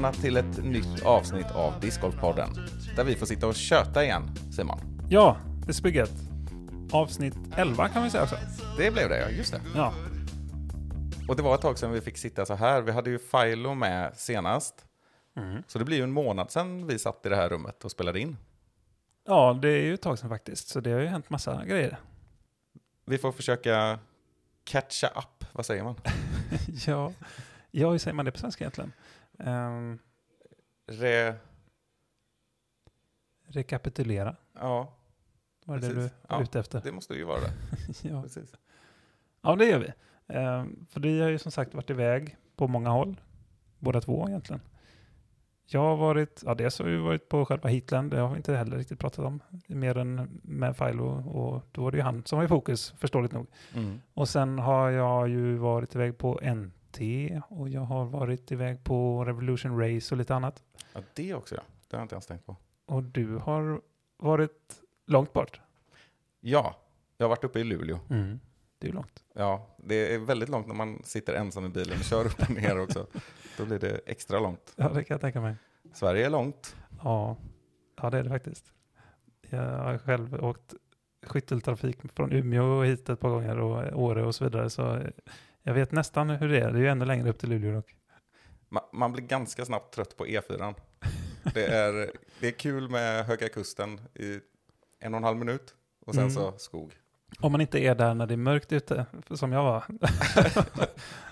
Välkomna till ett nytt avsnitt av Discgolfpodden. Där vi får sitta och köta igen, Simon. Ja, det är spygget. Avsnitt 11 kan vi säga också. Det blev det, ja. Just det. Ja, Och det var ett tag sedan vi fick sitta så här. Vi hade ju Philo med senast. Så det blir ju en månad sedan vi satt i det här rummet och spelade in. ja det är ju ett tag sedan faktiskt, så det har ju hänt massa grejer. Vi får försöka catcha up, vad säger man? ja, ja, hur säger man det på svenska egentligen? Um, Re... rekapitulera, Ja, var det det du var Ja. ute efter? det måste ju vara det. ja. Precis. ja, det gör vi. Um, för vi har ju som sagt varit iväg på många håll, båda två egentligen. Jag har varit, ja dels har vi varit på själva Heatland, det har vi inte heller riktigt pratat om, mer än med Philo och då var det ju han som var i fokus, förståeligt nog. Mm. Och sen har jag ju varit iväg på NT och jag har varit iväg på Revolution Race och lite annat. Ja, det också ja. Det har jag inte ens tänkt på. Och du har varit långt bort. Ja, jag har varit uppe i Luleå. Det är långt. Ja, det är väldigt långt när man sitter ensam i bilen och kör upp och ner också. Då blir det extra långt. Ja, det kan jag tänka mig. Sverige är långt. Ja, ja det är det faktiskt. Jag har själv åkt skytteltrafik från Umeå hit ett par gånger och Åre och så vidare. Så jag vet nästan hur det är. Det är ju ännu längre upp till Luleå dock. Ma- Man blir ganska snabbt trött på E4. Det är, det är kul med Höga Kusten i en och en halv minut och sen Mm. så skog. Om man inte är där när det är mörkt ute, som jag var.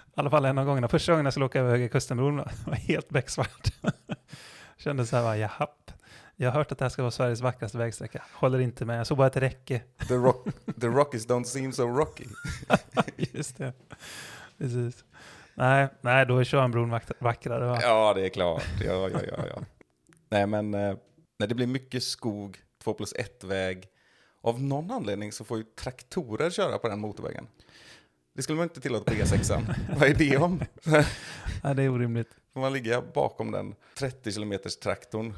I alla fall en av gångerna. Första gången jag skulle åka över Höga Kustenbron var helt becksvart. Kände så här, bara, japp. Jag har hört att det här ska vara Sveriges vackraste vägsträcka. Håller inte med. Jag såg bara ett räcke. The, rock, the Rockies don't seem so rocky. Just det. Precis. Nej, nej, då är Tjörnbron vack- vackrare. Va? Ja, det är klart. Ja, ja, ja, ja. Nej, men eh, när det blir mycket skog, två plus ett väg. Av någon anledning så får ju traktorer köra på den motorvägen. Det skulle man inte tillåta på E6. Vad är det om? Nej, det är orimligt. Får man ligga bakom den 30 kilometers traktorn?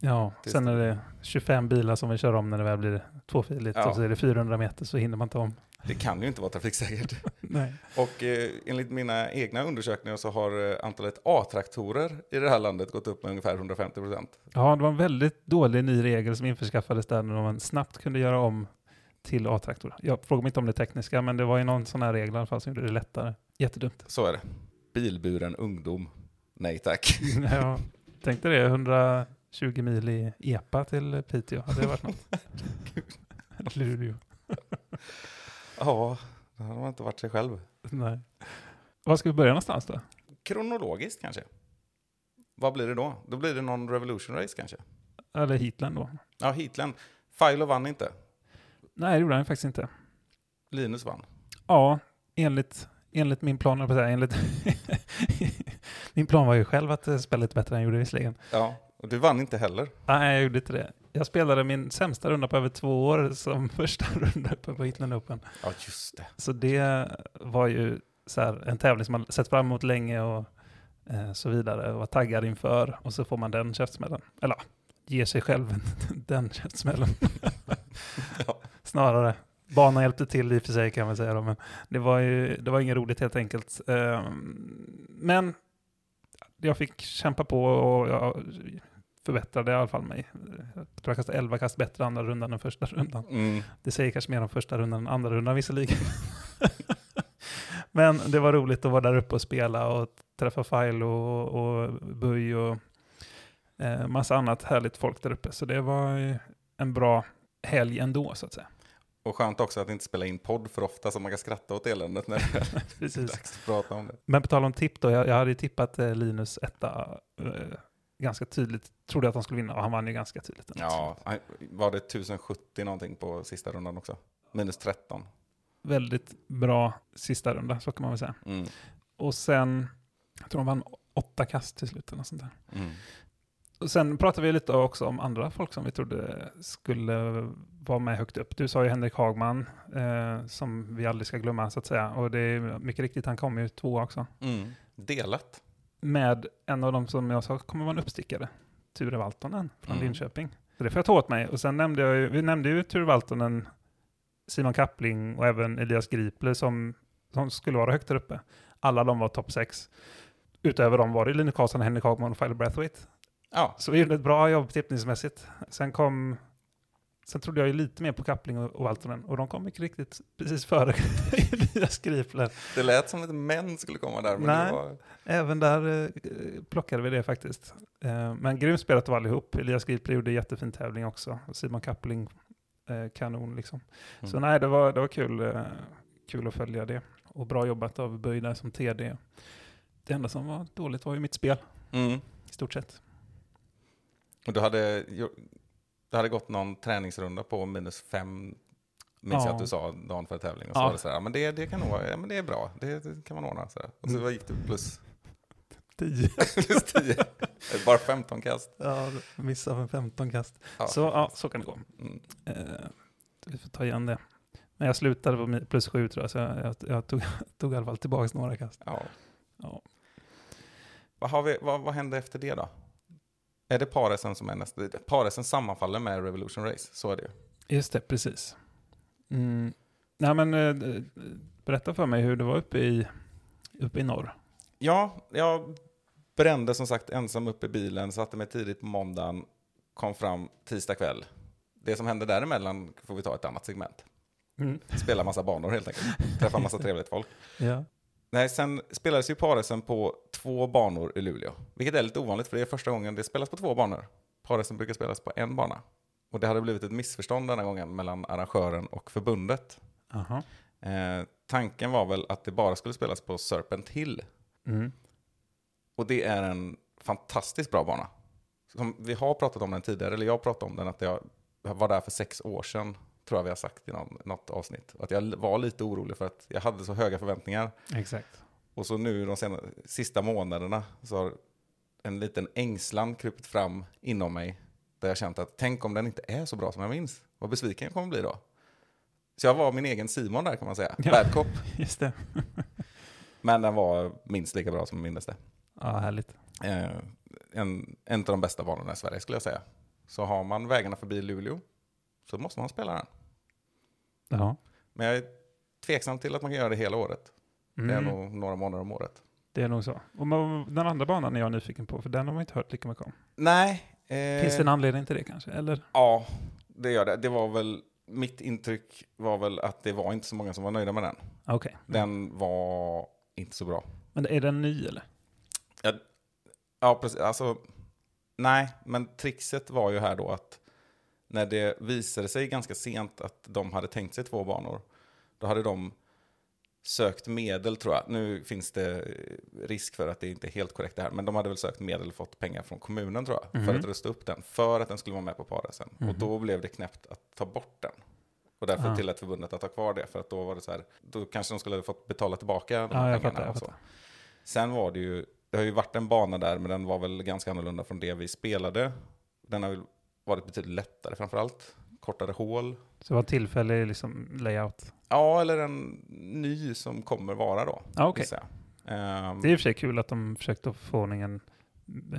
Ja, Just sen är det 25 bilar som vill köra om när det väl blir tvåfiligt. Ja. Och så är det 400 meter så hinner man inte om. Det kan ju inte vara trafiksäkert. Nej. Och eh, enligt mina egna undersökningar så har eh, antalet A-traktorer i det här landet gått upp med ungefär 150 procent. Ja, det var en väldigt dålig ny regel som införskaffades där när man snabbt kunde göra om till A-traktor. Jag frågar mig inte om det tekniska, men det var ju någon sån här regel i alla fall som gjorde det lättare. Jättedumt. Så är det. Bilburen ungdom. Nej tack. Ja, tänkte det, 120 mil i EPA till Piteå. Hade det varit något? Luleå. Ja, det har man inte varit sig själv. Nej. Var ska vi börja någonstans då? Kronologiskt kanske. Vad blir det då? Då blir det någon Revolution Race kanske. Eller Heatland då? Ja, Heatland. Philo vann inte. Nej, det gjorde han faktiskt inte. Linus vann. Ja, enligt, enligt min plan, på säga, enligt min plan var ju själv att spela lite bättre än jag gjorde visserligen. Ja, och du vann inte heller. Nej, jag gjorde inte det. Jag spelade min sämsta runda på över två år som första runda uppe på Hitland Open. Ja, just det. Så det var ju så här, en tävling som man sett fram emot länge och eh, så vidare och var taggad inför och så får man den käftsmällen. Eller ja, ger sig själv den käftsmällen. Ja. Snarare. Banan hjälpte till i och för sig kan man säga då, men det var ju det var inget roligt helt enkelt. Ehm, Men jag fick kämpa på och jag förbättrade i alla fall mig. Jag tror jag kastade 11 kast bättre andra rundan än första rundan. Mm. Det säger kanske mer om första rundan än andra rundan visserligen. Men det var roligt att vara där uppe och spela och träffa File och, och Buj och eh, massa annat härligt folk där uppe. Så det var en bra helg ändå så att säga. Och skönt också att inte spela in podd för ofta så man kan skratta åt eländet när det är dags att prata om det. Men på tal om tipp då, jag, jag hade ju tippat eh, Linus etta eh, ganska tydligt. Trodde att han skulle vinna och han vann ju ganska tydligt. Ja, var det 1070 någonting på sista rundan också? Minus 13. Väldigt bra sista runda, så kan man väl säga. Mm. Och sen, jag tror de vann åtta kast till slut eller sånt där. Mm. Och sen pratade vi lite också om andra folk som vi trodde skulle vara med högt upp. Du sa ju Henrik Hagman, eh, som vi aldrig ska glömma så att säga. Och det är mycket riktigt, han kom ju två också. Mm. Delat. Med en av dem som jag sa kommer vara en uppstickare. Ture Valtonen från Mm. Linköping. Så det får jag ta åt mig. Och sen nämnde jag ju, vi nämnde ju Ture Valtonen, Simon Kappling och även Elias Gripler som, som skulle vara högt där uppe. Alla de var topp 6. Utöver dem var det Linus Karlsson, Henrik Hagman och Tyler Brathwaite. Ja, Så vi gjorde ett bra jobb tippningsmässigt. Sen kom... Sen trodde jag ju lite mer på Kappling och, och Valtonen och de kom mycket riktigt precis före Elias Gripler. det lät som att män skulle komma där. Men Nej. var... Även där eh, plockade vi det faktiskt. Eh, men grymt spelat av allihop. Elias Gripler gjorde jättefin tävling också. Och Simon Kappling, eh, kanon liksom. Mm. Så nej, det var, det var kul, eh, kul att följa det. Och bra jobbat av Böj där som TD. Det enda som var dåligt var ju mitt spel, Mm. i stort sett. Och du hade, du hade gått någon träningsrunda på minus fem, minns jag Ja. att du sa dagen före tävling. Och så Ja. var det så här, men det, det kan nog ja, men det är bra, det, det kan man ordna. Så här. Och så gick du plus, 10. plus 10, bara 15 kast. ja, missade för 15 kast. Ja. Så ja, så kan det gå. Mm. Eh, vi får ta igen det. Men jag slutade på plus 7 tror jag, så jag, jag, jag tog, tog i alla fall tillbaka några kast. Ja. Ja. Vad, har vi, vad, vad hände efter det då? Är det paresen som är nästa? Paresen sammanfaller med Revolution Race, så är det ju. Just det, precis. Mm. Nej, men eh, berätta för mig hur det var uppe i, uppe i norr. Ja, jag brände som sagt ensam upp i bilen, satte mig tidigt på måndagen, kom fram tisdag kväll. Det som hände däremellan får vi ta ett annat segment. Mm. Spela massa banor helt enkelt. Träffa massa trevligt folk. Ja. Nej, sen spelades ju paresen på två banor i Luleå. Vilket är lite ovanligt för det är första gången det spelas på två banor. Paresen brukar spelas på en bana. Och det hade blivit ett missförstånd denna gången mellan arrangören och förbundet. Aha. Eh, tanken var väl att det bara skulle spelas på Serpent Hill. Mm. Och det är en fantastiskt bra bana. Som vi har pratat om den tidigare, eller jag pratat om den, att jag var där för sex år sedan, tror jag vi har sagt i någon, något avsnitt. Att jag var lite orolig för att jag hade så höga förväntningar. Exakt. Och så nu de senaste, sista månaderna så har en liten ängslan krupit fram inom mig. Där jag känt att tänk om den inte är så bra som jag minns. Vad besviken jag kommer bli då. Så jag var min egen Simon där kan man säga. Ja. Bad cop. Just det. Men den var minst lika bra som jag minns det. Ja, härligt. Eh, en, en av de bästa banorna i Sverige skulle jag säga. Så har man vägarna förbi Luleå så måste man spela den. Ja. Men jag är tveksam till att man kan göra det hela året. Det är Mm. nog några månader om året. Det är nog så. Och den andra banan är jag nyfiken på, för den har man inte hört lika mycket om. Nej. Eh, Finns det en anledning till det kanske? Eller? Ja, det gör det. Det var väl, mitt intryck var väl att det var inte så många som var nöjda med den. Okej. Den var inte så bra. Men är den ny eller? Ja, precis. Alltså, nej, men trixet var ju här då att när det visade sig ganska sent att de hade tänkt sig två banor, då hade de sökt medel tror jag. Nu finns det eh, risk för att det inte är helt korrekt det här, men de hade väl sökt medel och fått pengar från kommunen tror jag, för Mhm. att rusta upp den, för att den skulle vara med på paresen. Och Mhm. då blev det knäppt att ta bort den. Och därför Ah. tillät förbundet att ha kvar det, för att då var det så här, då kanske de skulle ha fått betala tillbaka de här jag pengarna. fattar. Och så. fattar. Sen var det ju, det har ju varit en bana där, men den var väl ganska annorlunda från det vi spelade. Den har väl varit betydligt lättare framförallt. Kortare hål. Så det var tillfällig liksom, layout? Ja, eller en ny som kommer vara då. Gissar jag. Ehm, Det är i och för sig kul att de försökte få ordning en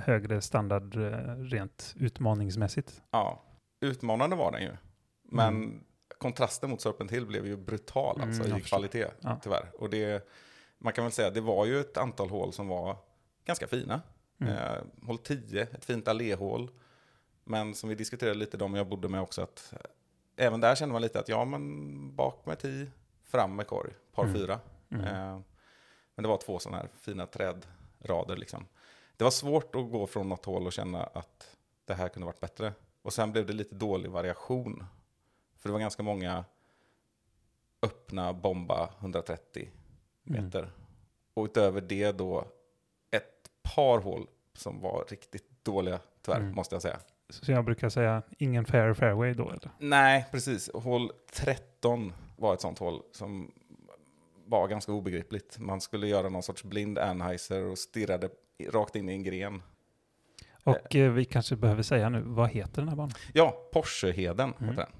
högre standard eh, rent utmaningsmässigt. Ja, utmanande var den ju. Men Mm. kontrasten mot Serpent Hill blev ju brutal Mm, alltså jag i kvalitet, Ja. tyvärr. Och det, man kan väl säga, det var ju ett antal hål som var ganska fina. Mm. Eh, hål 10, ett fint alléhål. Men som vi diskuterade lite, de jag bodde med också, att även där kände man lite att ja, men bak med 10, fram med korg, par Mm. fyra. Mm. Eh, men det var två sådana här fina trädrader liksom. Det var svårt att gå från något hål och känna att det här kunde varit bättre. Och sen blev det lite dålig variation. För det var ganska många öppna bomba 130 Mm. meter. Och utöver det då ett par hål som var riktigt dåliga, tyvärr, Mm. måste jag säga. Så jag brukar säga ingen fair fairway då eller? Nej, precis. Hål 13 var ett sånt hål som var ganska obegripligt. Man skulle göra någon sorts blind Anheuser och stirrade rakt in i en gren. Och eh, vi kanske behöver säga nu, vad heter den här banan? Ja, Porscheheden Mm. heter den.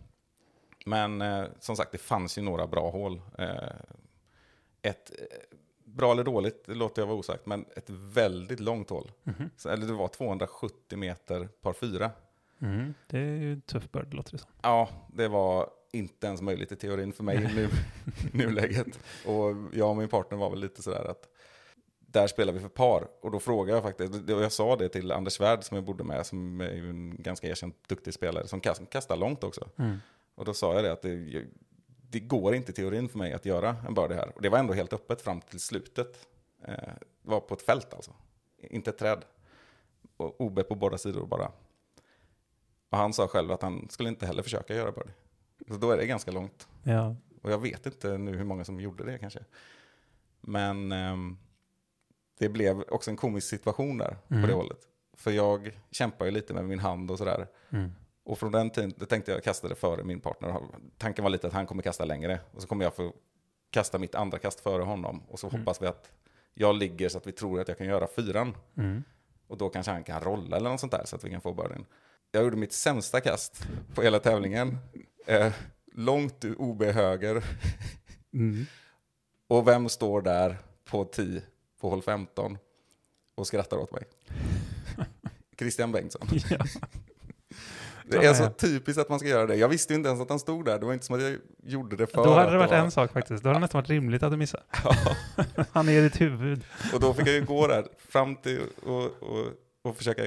Men eh, som sagt, det fanns ju några bra hål. Eh, ett, eh, bra eller dåligt, det låter jag vara osagt, men ett väldigt långt hål. Mhm. Så, eller det var 270 meter par fyra. Mm. Det är ju en tuff bird, låter det som. Ja, det var inte ens möjligt i teorin för mig i nu, nuläget. Och jag och min partner var väl lite sådär att där spelar vi för par. Och då frågade jag faktiskt, och jag sa det till Anders Svärd som jag bodde med, som är ju en ganska erkänt duktig spelare, som kast- kastar långt också. Mm. Och då sa jag det att det, det går inte i teorin för mig att göra en birdie här. Och det var ändå helt öppet fram till slutet. Eh, det var på ett fält alltså, inte ett träd. Och OB på båda sidor bara. Och han sa själv att han skulle inte heller försöka göra birdie. Så då är det ganska långt. Ja. Och jag vet inte nu hur många som gjorde det kanske. Men ehm, det blev också en komisk situation där Mm. på det hållet. För jag kämpar ju lite med min hand och sådär. Mm. Och från den tiden då tänkte jag kasta det före min partner. Tanken var lite att han kommer kasta längre. Och så kommer jag få kasta mitt andra kast före honom. Och så Mm. hoppas vi att jag ligger så att vi tror att jag kan göra fyran. Mm. Och då kanske han kan rolla eller något sånt där så att vi kan få birdien. Jag gjorde mitt sämsta kast på hela tävlingen. Eh, långt OB höger. Mm. Och vem står där på 10 på hål 15 och skrattar åt mig? Christian Bengtsson. Ja. Det är så typiskt att man ska göra det. Jag visste ju inte ens att han stod där. Det var inte som att jag gjorde det för Då hade det varit var... en sak faktiskt. Då hade det nästan varit rimligt att du missade. Ja, Han är i ditt huvud. och då fick jag ju gå där fram till och, och, och försöka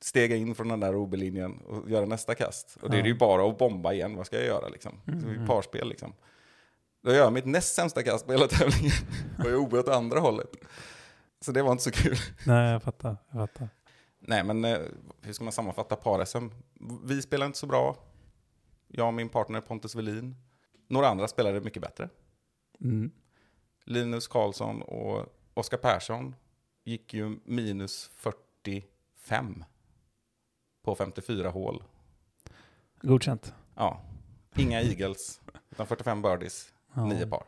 stega in från den där OB-linjen och göra nästa kast. Och det är ju bara att bomba igen. Vad ska jag göra liksom? Det är ju Mm. parspel liksom. Då gör jag mitt näst sämsta kast på hela tävlingen och jag är OB åt andra hållet. Så det var inte så kul. Nej, jag fattar. Jag fattar. Nej, men eh, hur ska man sammanfatta par-SM? Vi spelar inte så bra. Jag och min partner Pontus Velin. Några andra spelade mycket bättre. Mm. Linus Karlsson och Oskar Persson gick ju minus 45 på 54 hål. Godkänt. Ja, inga eagles, utan 45 birdies, Ja. nio par.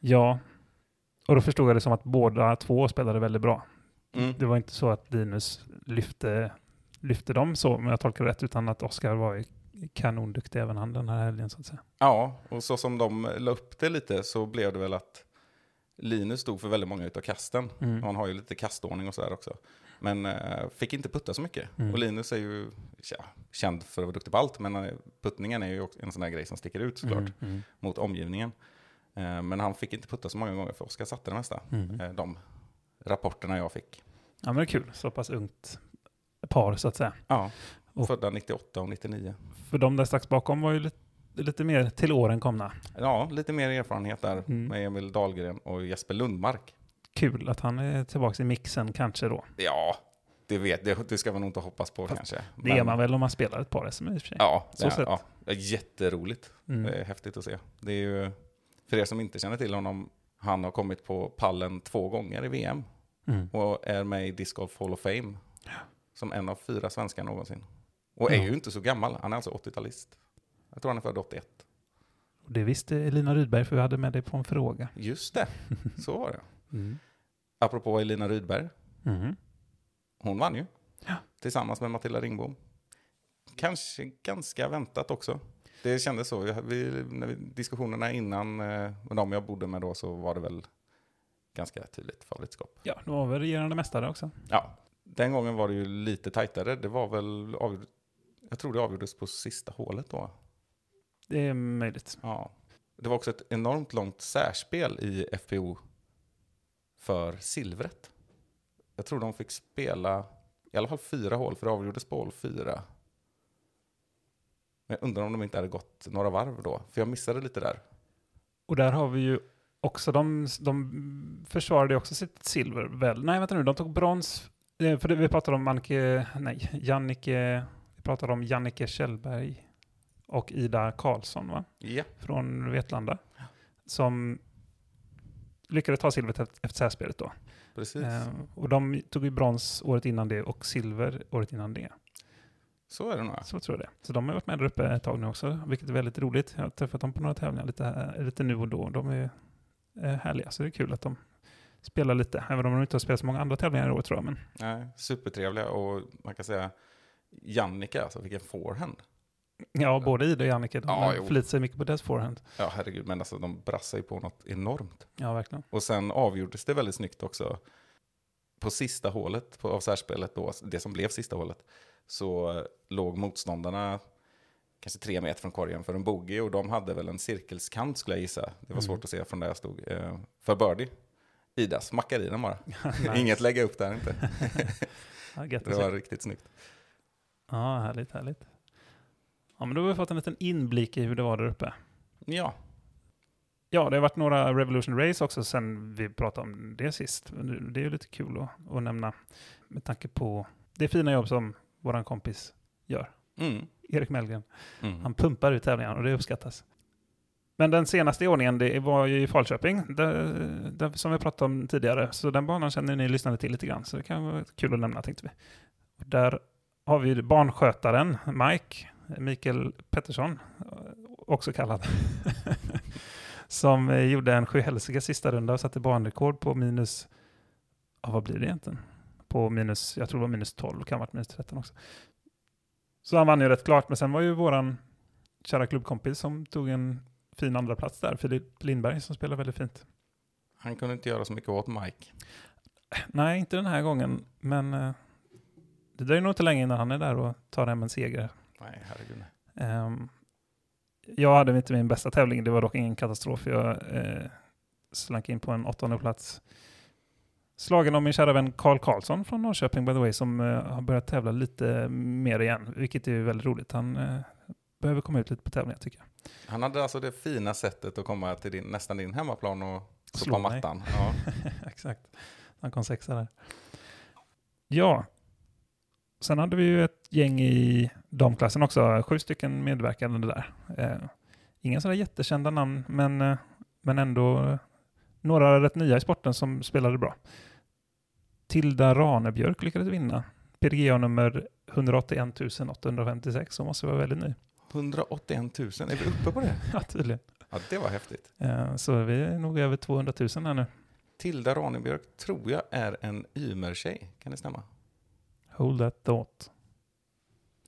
Ja, och då förstod jag det som att båda två spelade väldigt bra. Mm. Det var inte så att Linus lyfte, lyfte dem så, om jag tolkar det rätt, utan att Oskar var kanonduktig även han den här helgen så att säga. Ja, och så som de la upp det lite så blev det väl att Linus stod för väldigt många utav kasten. Mm. Han har ju lite kastordning och sådär också. Men eh, fick inte putta så mycket. Mm. Och Linus är ju ja, känd för att vara duktig på allt, men eh, puttningen är ju också en sån där grej som sticker ut såklart Mm, mm, mot omgivningen. Eh, men han fick inte putta så många gånger för Oskar satte det mesta. mm. Eh, de rapporterna jag fick. Ja, men det är kul. Så pass ungt par så att säga. Ja, Och- födda 98 och 99. För de där strax bakom var ju lite, lite mer till åren komna. Ja, lite mer erfarenhet där Mm. med Emil Dahlgren och Jesper Lundmark. Kul att han är tillbaka i mixen kanske då. Ja, det, vet, det, det ska man nog inte hoppas på Fast kanske. Det är man väl om man spelar ett par SM i och för sig. Ja, Så det, ja, jätteroligt. Mm. Det är häftigt att se. Det är ju, för er som inte känner till honom, han har kommit på pallen två gånger i VM Mm. och är med i Disc Golf Hall of Fame som en av fyra svenskar någonsin. Och är Ja. ju inte så gammal, han är alltså 80-talist. Jag tror han är född 81. Och det visste Elina Rydberg för vi hade med dig på en fråga. Just det, så var det. Mm. Apropå Elina Rydberg, Mm. hon vann ju. Ja. Tillsammans med Matilda Ringbom. Kanske ganska väntat också. Det kändes så. Vi- Vi, diskussionerna innan eh, med de jag bodde med då så var det väl ganska tydligt favoritskap. Ja, det var väl regerande mästare också. Ja, den gången var det ju lite tajtare. Det var väl avgjord, jag tror det avgjordes på sista hålet då. Det är möjligt. Ja. Det var också ett enormt långt särspel i FPO för silvret. Jag tror de fick spela i alla fall fyra hål, för det avgjordes på hål fyra. Men jag undrar om de inte hade gått några varv då, för jag missade lite där. Och där har vi ju också, de, de försvarade också sitt silver väl. Nej, vänta nu, de tog brons. eh, För vi pratade om Annike, nej, Jannike, vi pratade om Jannike Kjellberg och Ida Karlsson va? Ja, från Vetlanda. Som lyckades ta silvret efter särspelet då. precis. Eh, och de tog ju brons året innan det och silver året innan det. Så är det nog. Så tror jag det. Så de har varit med där uppe ett tag nu också, vilket är väldigt roligt. Jag har träffat dem på några tävlingar lite, här- lite nu och då. De är härliga, så det är kul att de spelar lite. Även om de inte har spelat så många andra tävlingar i år tror jag. Men Nej, supertrevliga och man kan säga Jannica, alltså vilken forehand. Ja, både Ida och Jannike. De Ja, förlitar sig mycket på dess forehand. Ja, herregud, men alltså de brassar ju på något enormt. Ja, verkligen. Och sen avgjordes det väldigt snyggt också. På sista hålet på, av särspelet, då, det som blev sista hålet, så eh, låg motståndarna kanske tre meter från korgen för en bogey och de hade väl en cirkelskant skulle jag gissa. Det var Mm. svårt att se från där jag stod. Eh, för birdie. Ida smackar i den bara. Nice. Inget lägga upp där inte. Ja, Det var riktigt snyggt. Ja, härligt, härligt. Ja, men då har vi fått en liten inblick i hur det var där uppe. Ja, Ja, det har varit några Revolution Race också sen vi pratade om det sist. Det är ju lite kul att, att nämna med tanke på det fina jobb som vår kompis gör. mm. Erik Mellgren. Mm. Han pumpar ut tävlingar och det uppskattas. Men den senaste i ordningen det var ju i Falköping, där, där, som vi pratade om tidigare. Så den banan känner ni lyssnade till lite grann, så det kan vara kul att nämna tänkte vi. Där har vi barnskötaren Mike, Mikael Pettersson, också kallad, som gjorde en sjuhälsika sista runda och satte banrekord på minus, ja vad blir det egentligen? På minus, jag tror det var minus 12, kan ha varit minus 13 också. Så han vann ju rätt klart, men sen var ju våran kära klubbkompis som tog en fin andra plats där, Filip Lindberg som spelar väldigt fint. Han kunde inte göra så mycket åt Mike. Nej, inte den här gången, men eh, det dröjer nog inte länge innan han är där och tar hem en seger. Nej, herregud. Ehm, jag hade inte min bästa tävling, det var dock ingen katastrof. Jag eh, slank in på en åttonde plats. Slagen av min kära vän Karl Karlsson från Norrköping, by the way, som eh, har börjat tävla lite mer igen, vilket är väldigt roligt. Han eh, behöver komma ut lite på tävlingar tycker jag. Han hade alltså det fina sättet att komma till din, nästan din hemmaplan och Slå mattan. Ja. Exakt. Han kom sexa där. Ja. Sen hade vi ju ett gäng i damklassen också. Sju stycken medverkande där. Eh, inga sådär jättekända namn, men, eh, men ändå några rätt nya i sporten som spelade bra. Tilda Ranebjörk lyckades vinna. PDGA nummer 181 856, som måste vara väldigt ny. 181 000, är vi uppe på det? Ja, tydligen. Ja, det var häftigt. Eh, så vi är nog över 200 000 här nu. Tilda Ranebjörk tror jag är en Ymer-tjej. Kan det stämma? Hold that thought.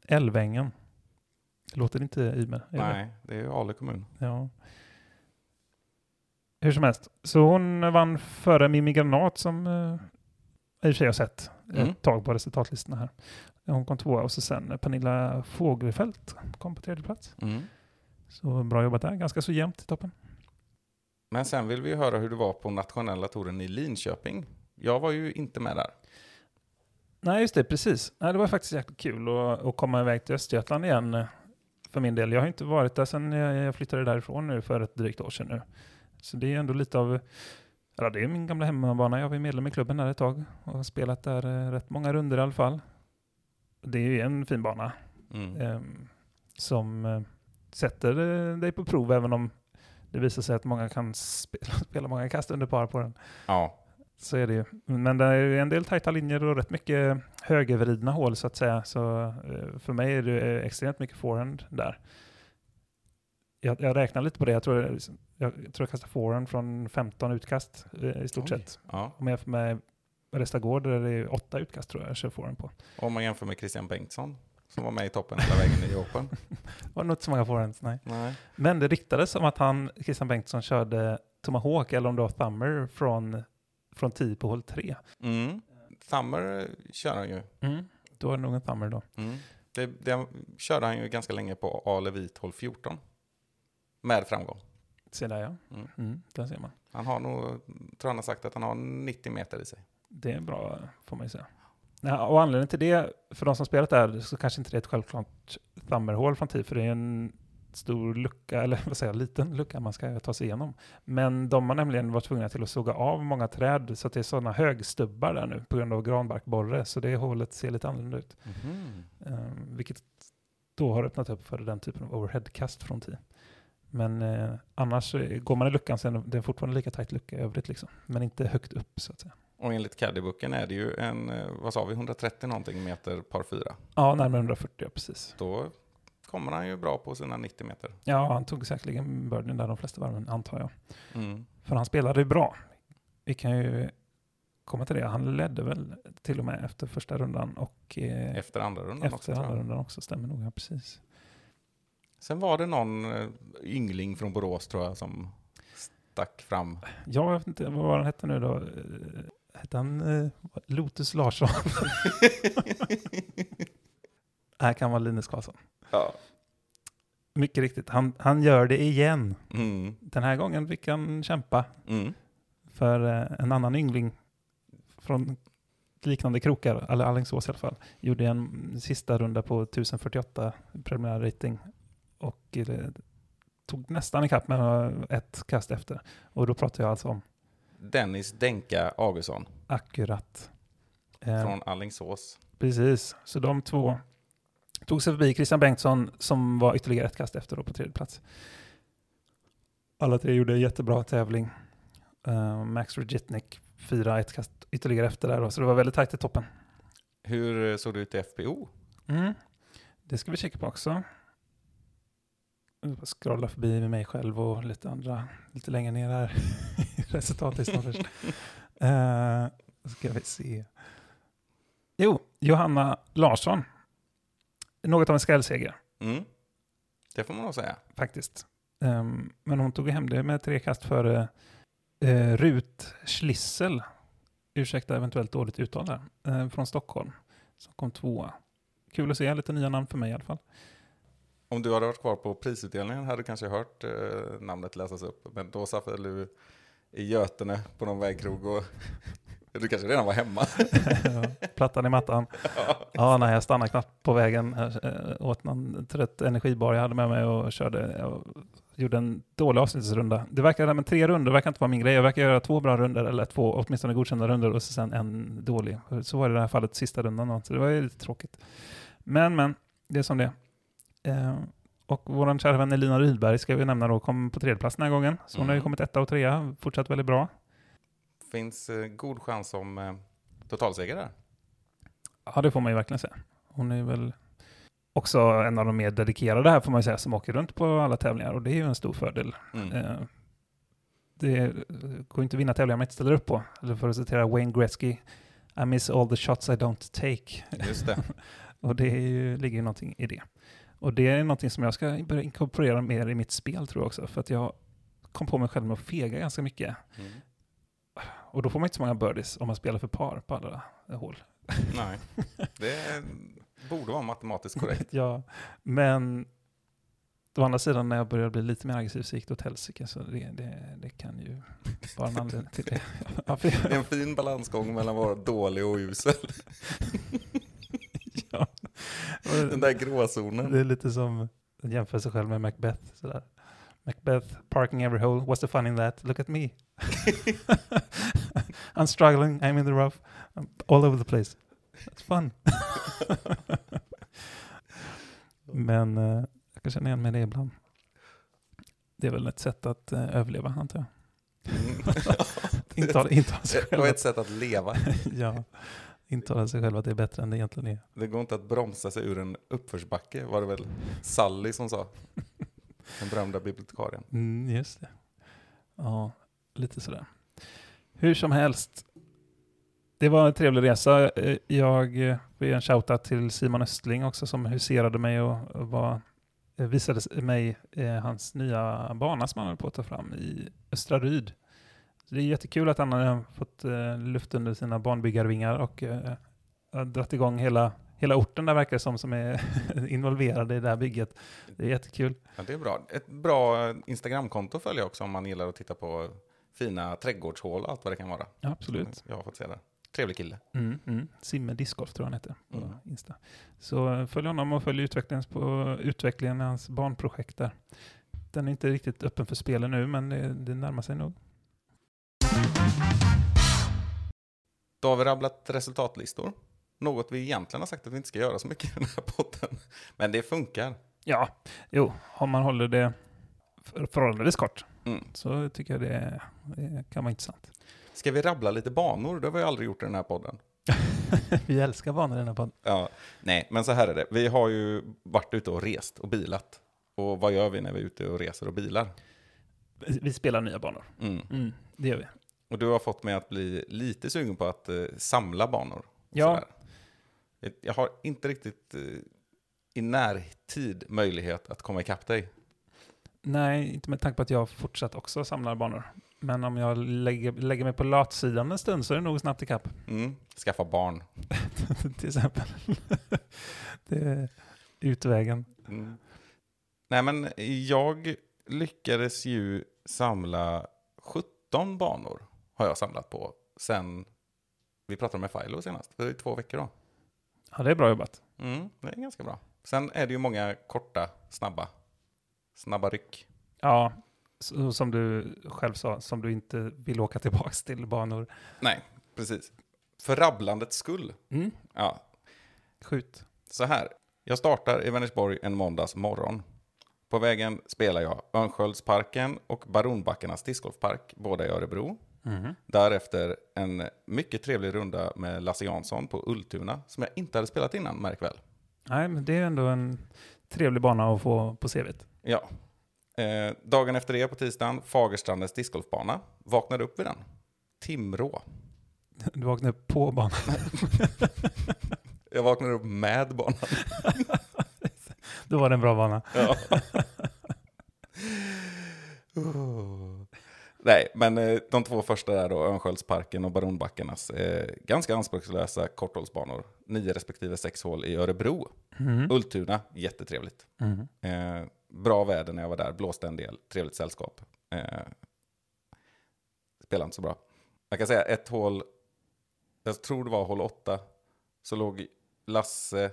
Älvängen. Låter inte Ymer? Nej, det är ju Ale kommun. Ja. Hur som helst. Så hon vann före Mimmi Granat som eh, i och för sig har sett Mm. ett tag på resultatlistorna här. Hon kom tvåa och så sen Pernilla Fågelfelt kom på tredje plats. Mm. Så bra jobbat där. Ganska så jämnt i toppen. Men sen vill vi höra hur det var på nationella touren i Linköping. Jag var ju inte med där. Nej, just det. Precis. Nej, det var faktiskt jäkligt kul att, att komma iväg till Östergötland igen eh, för min del. Jag har inte varit där sedan jag flyttade därifrån nu för ett drygt år sedan nu. Så det är ändå lite av, ja det är min gamla hemmabana. Jag var medlem i klubben där ett tag och har spelat där eh, rätt många runder i alla fall. Det är ju en fin bana Mm. eh, som sätter eh, dig på prov även om det visar sig att många kan spela, spela många kast under par på den. Ja, Så är det ju. Men det är en del tajta linjer och rätt mycket högervridna hål så att säga. Så eh, för mig är det extremt mycket forehand där. Jag, jag räknar lite på det. Jag tror jag, jag, tror jag kastar forehand från 15 utkast eh, i stort Oj. sett. ja. Om jag jämför med Resta Gård där det är åtta utkast tror jag jag kör forehand på. Om man jämför med Christian Bengtsson som var med i toppen hela vägen i Open. Det var nog inte så många forehands, nej. Nej. Men det ryktades som att han, Christian Bengtsson, körde Tomahawk eller om det var Thummer från, från 10 på hål 3. Mm. Summer eh, kör han ju. Då är det nog en Thummer då. Mm. Det, det körde han ju ganska länge på Ale Vit hål 14. Med framgång. Se där ja. Mm. Mm, där ser man. Han har nog, tror han har sagt att han har 90 meter i sig. Det är bra, får man ju säga. Ja, och anledningen till det, för de som spelat där, så kanske inte det är ett självklart thummerhål från tid, för det är en stor lucka, eller vad säger jag, liten lucka man ska ta sig igenom. Men de har nämligen varit tvungna till att såga av många träd, så att det är sådana högstubbar där nu, på grund av granbarkborre, så det hålet ser lite annorlunda ut. Um, vilket då har öppnat upp för den typen av overheadkast från tid. Men eh, annars går man i luckan så är det fortfarande lika tajt lucka i övrigt, liksom. men inte högt upp så att säga. Och enligt Caddyboken är det ju en, eh, vad sa vi, 130 någonting meter par 4. Ja, närmare 140, ja, precis. Då kommer han ju bra på sina 90 meter. Ja, han tog säkerligen birdien där de flesta varven, antar jag. Mm. För han spelade ju bra. Vi kan ju komma till det. Han ledde väl till och med efter första rundan och eh, Efter andra rundan efter också. tror andra rundan också, stämmer nog. Ja, precis. Sen var det någon eh, yngling från Borås tror jag som stack fram. Jag vet inte, vad var han hette nu då? Eh, Hette han eh, Lotus Larsson? Nej, kan vara Linus Karlsson. Ja. Mycket riktigt, han, han gör det igen. Mm. Den här gången fick han kämpa Mm. för eh, en annan yngling från liknande krokar, eller Alingsås i alla fall, gjorde en sista runda på 1048 preliminär rating och eh, tog nästan ikapp med ett kast efter. Och då pratar jag alltså om Dennis Denka Augustsson akkurat. Eh, från Allingsås. Precis, så de två tog sig förbi Christian Bengtsson som var ytterligare ett kast efter då på tredje plats. Alla tre gjorde en jättebra tävling. Eh, Max Rogitnik fyra, ett kast ytterligare efter där då, så det var väldigt tajt i toppen. Hur såg det ut i FPO? Mm. Det ska vi kika på också. Jag scrolla förbi med mig själv och lite andra lite längre ner här i resultatlistan först. Uh, ska vi se. Jo, Johanna Larsson. Något av en skrällseger Mm. Det får man nog säga. faktiskt. Ehm, men hon tog hem det med tre kast före uh, Rut Schlissel. Ursäkta eventuellt dåligt uttal där. eh, från Stockholm. Som kom tvåa. Kul att se, lite nya namn för mig i alla fall. Om du hade varit kvar på prisutdelningen hade du kanske hört eh, namnet läsas upp. Men då satt väl du i Götene på någon vägkrog och du kanske redan var hemma. Plattan i mattan. Ja, nej, jag stannade knappt på vägen. Jag eh, åt någon trött energibar jag hade med mig och körde. Jag gjorde en dålig avslutningsrunda. Det verkar, men tre runder verkar inte vara min grej. Jag verkar göra två bra runder eller två åtminstone godkända runder och sen en dålig. Så var det i det här fallet sista rundan. Så det var ju lite tråkigt. Men, men, det är som det är. eh, Och vår kära vän Elina Rydberg ska vi nämna då, kom på tredje plats den här gången. Så hon har ju Mm. kommit etta och trea, fortsatt väldigt bra. Finns eh, god chans om eh, totalseger där. Ja, det får man ju verkligen säga. Hon är väl också en av de mer dedikerade här får man ju säga, som åker runt på alla tävlingar och det är ju en stor fördel. Mm. Eh, Det går inte att vinna tävlingar man inte ställer upp på. Eller för att citera Wayne Gretzky, I miss all the shots I don't take. Just det. Och det ju, ligger ju någonting i det. Och det är någonting som jag ska börja inkorporera mer i mitt spel tror jag också. För att jag kom på mig själv med att fega ganska mycket. Mm. Och då får man inte så många birdies om man spelar för par på alla hål. Nej, det borde vara matematiskt korrekt. ja, men å andra sidan när jag började bli lite mer aggressiv så gick det åt helsike. Så det, det, det kan ju vara en anledning till det. Det är en fin balansgång mellan att vara dålig och usel. Den där gråzonen. Det är lite som att jämföra sig själv med Macbeth. Sådär. Macbeth, parking every hole, what's the fun in that? Look at me. I'm struggling, I'm in the rough, I'm all over the place. That's fun. Men eh, jag kan känna igen mig i det ibland. Det är väl ett sätt att eh, överleva, antar jag. Mm. Intala, intala sig själv. att- ett sätt att leva. ja, intala sig själv att det är bättre än det egentligen är. Det går inte att bromsa sig ur en uppförsbacke, var det väl Sally som sa. Den berömda bibliotekarien. Mm, just det. Ja, lite sådär. Hur som helst. Det var en trevlig resa. Eh, Jag eh, vill ge en shoutout till Simon Östling också som huserade mig och var, eh, visade mig hans nya bana som han höll på att ta fram i Östra Ryd. Så det är jättekul att han har fått eh, luft under sina banbyggarvingar och eh, dragit igång hela, hela orten där verkar det som, som är involverade i det här bygget. Det är jättekul. Ja, det är bra. Ett bra Instagramkonto följer jag också om man gillar att titta på fina trädgårdshål och allt vad det kan vara. Ja, absolut. Jag har fått se det. Trevlig kille. Mm, mm. Simme Discgolf tror jag han heter på Mm. Insta. Så eh, följ honom och följ utvecklingen, på, utvecklingen i hans barnprojekt där. Den är inte riktigt öppen för spelen nu, men det, det närmar sig nog. Då har vi rabblat resultatlistor. Något vi egentligen har sagt att vi inte ska göra så mycket i den här podden. Men det funkar. Ja, jo, om man håller det för- förhållandevis kort Mm. så tycker jag det, det kan vara intressant. Ska vi rabbla lite banor? Det har vi aldrig gjort i den här podden. Vi älskar banor i den här podden. Ja, nej, men så här är det. Vi har ju varit ute och rest och bilat. Och vad gör vi när vi är ute och reser och bilar? Vi spelar nya banor. Mm. Mm, det gör vi. Och du har fått mig att bli lite sugen på att eh, samla banor. Ja. sådär. Jag har inte riktigt eh, i närtid möjlighet att komma ikapp dig? Nej, inte med tanke på att jag fortsatt också samlar banor. Men om jag lägger, lägger mig på latsidan en stund så är det nog snabbt ikapp. Mm. Skaffa barn. till exempel. det är utvägen. Mm. Nej, men jag lyckades ju samla 17 banor har jag samlat på sen vi pratade med Filo senast. Det är två veckor då. Ja, det är bra jobbat. Mm, det är ganska bra. Sen är det ju många korta, snabba, snabba ryck. Ja, så, som du själv sa, som du inte vill åka tillbaka till banor. Nej, precis. För rabblandets skull. Mm. Ja, Skjut. så här. Jag startar i Vänersborg en måndags morgon. På vägen spelar jag Örnsköldsparken och Baronbackarnas discgolfpark, båda i Örebro. Mhm. Därefter en mycket trevlig runda med Lasse Jansson på Ultuna, som jag inte hade spelat innan, märk väl. Nej, men det är ändå en trevlig bana att få på CVt. Ja. Eh, dagen efter det, på tisdagen, Fagerstrandens discgolfbana. Vaknade upp vid den. Timrå. Du vaknade upp på banan. Jag vaknade upp med banan. Då var det en bra bana. Ja. Oh. Nej, men eh, de två första där då, Örnsköldsparken och Baronbackarnas, eh, ganska anspråkslösa korthållsbanor. Nio respektive sex hål i Örebro. Mm. Ultuna, jättetrevligt. Mm. Eh, bra väder när jag var där, blåste en del, trevligt sällskap. Eh, spelade inte så bra. Jag kan säga ett hål, jag tror det var hål åtta, så låg Lasse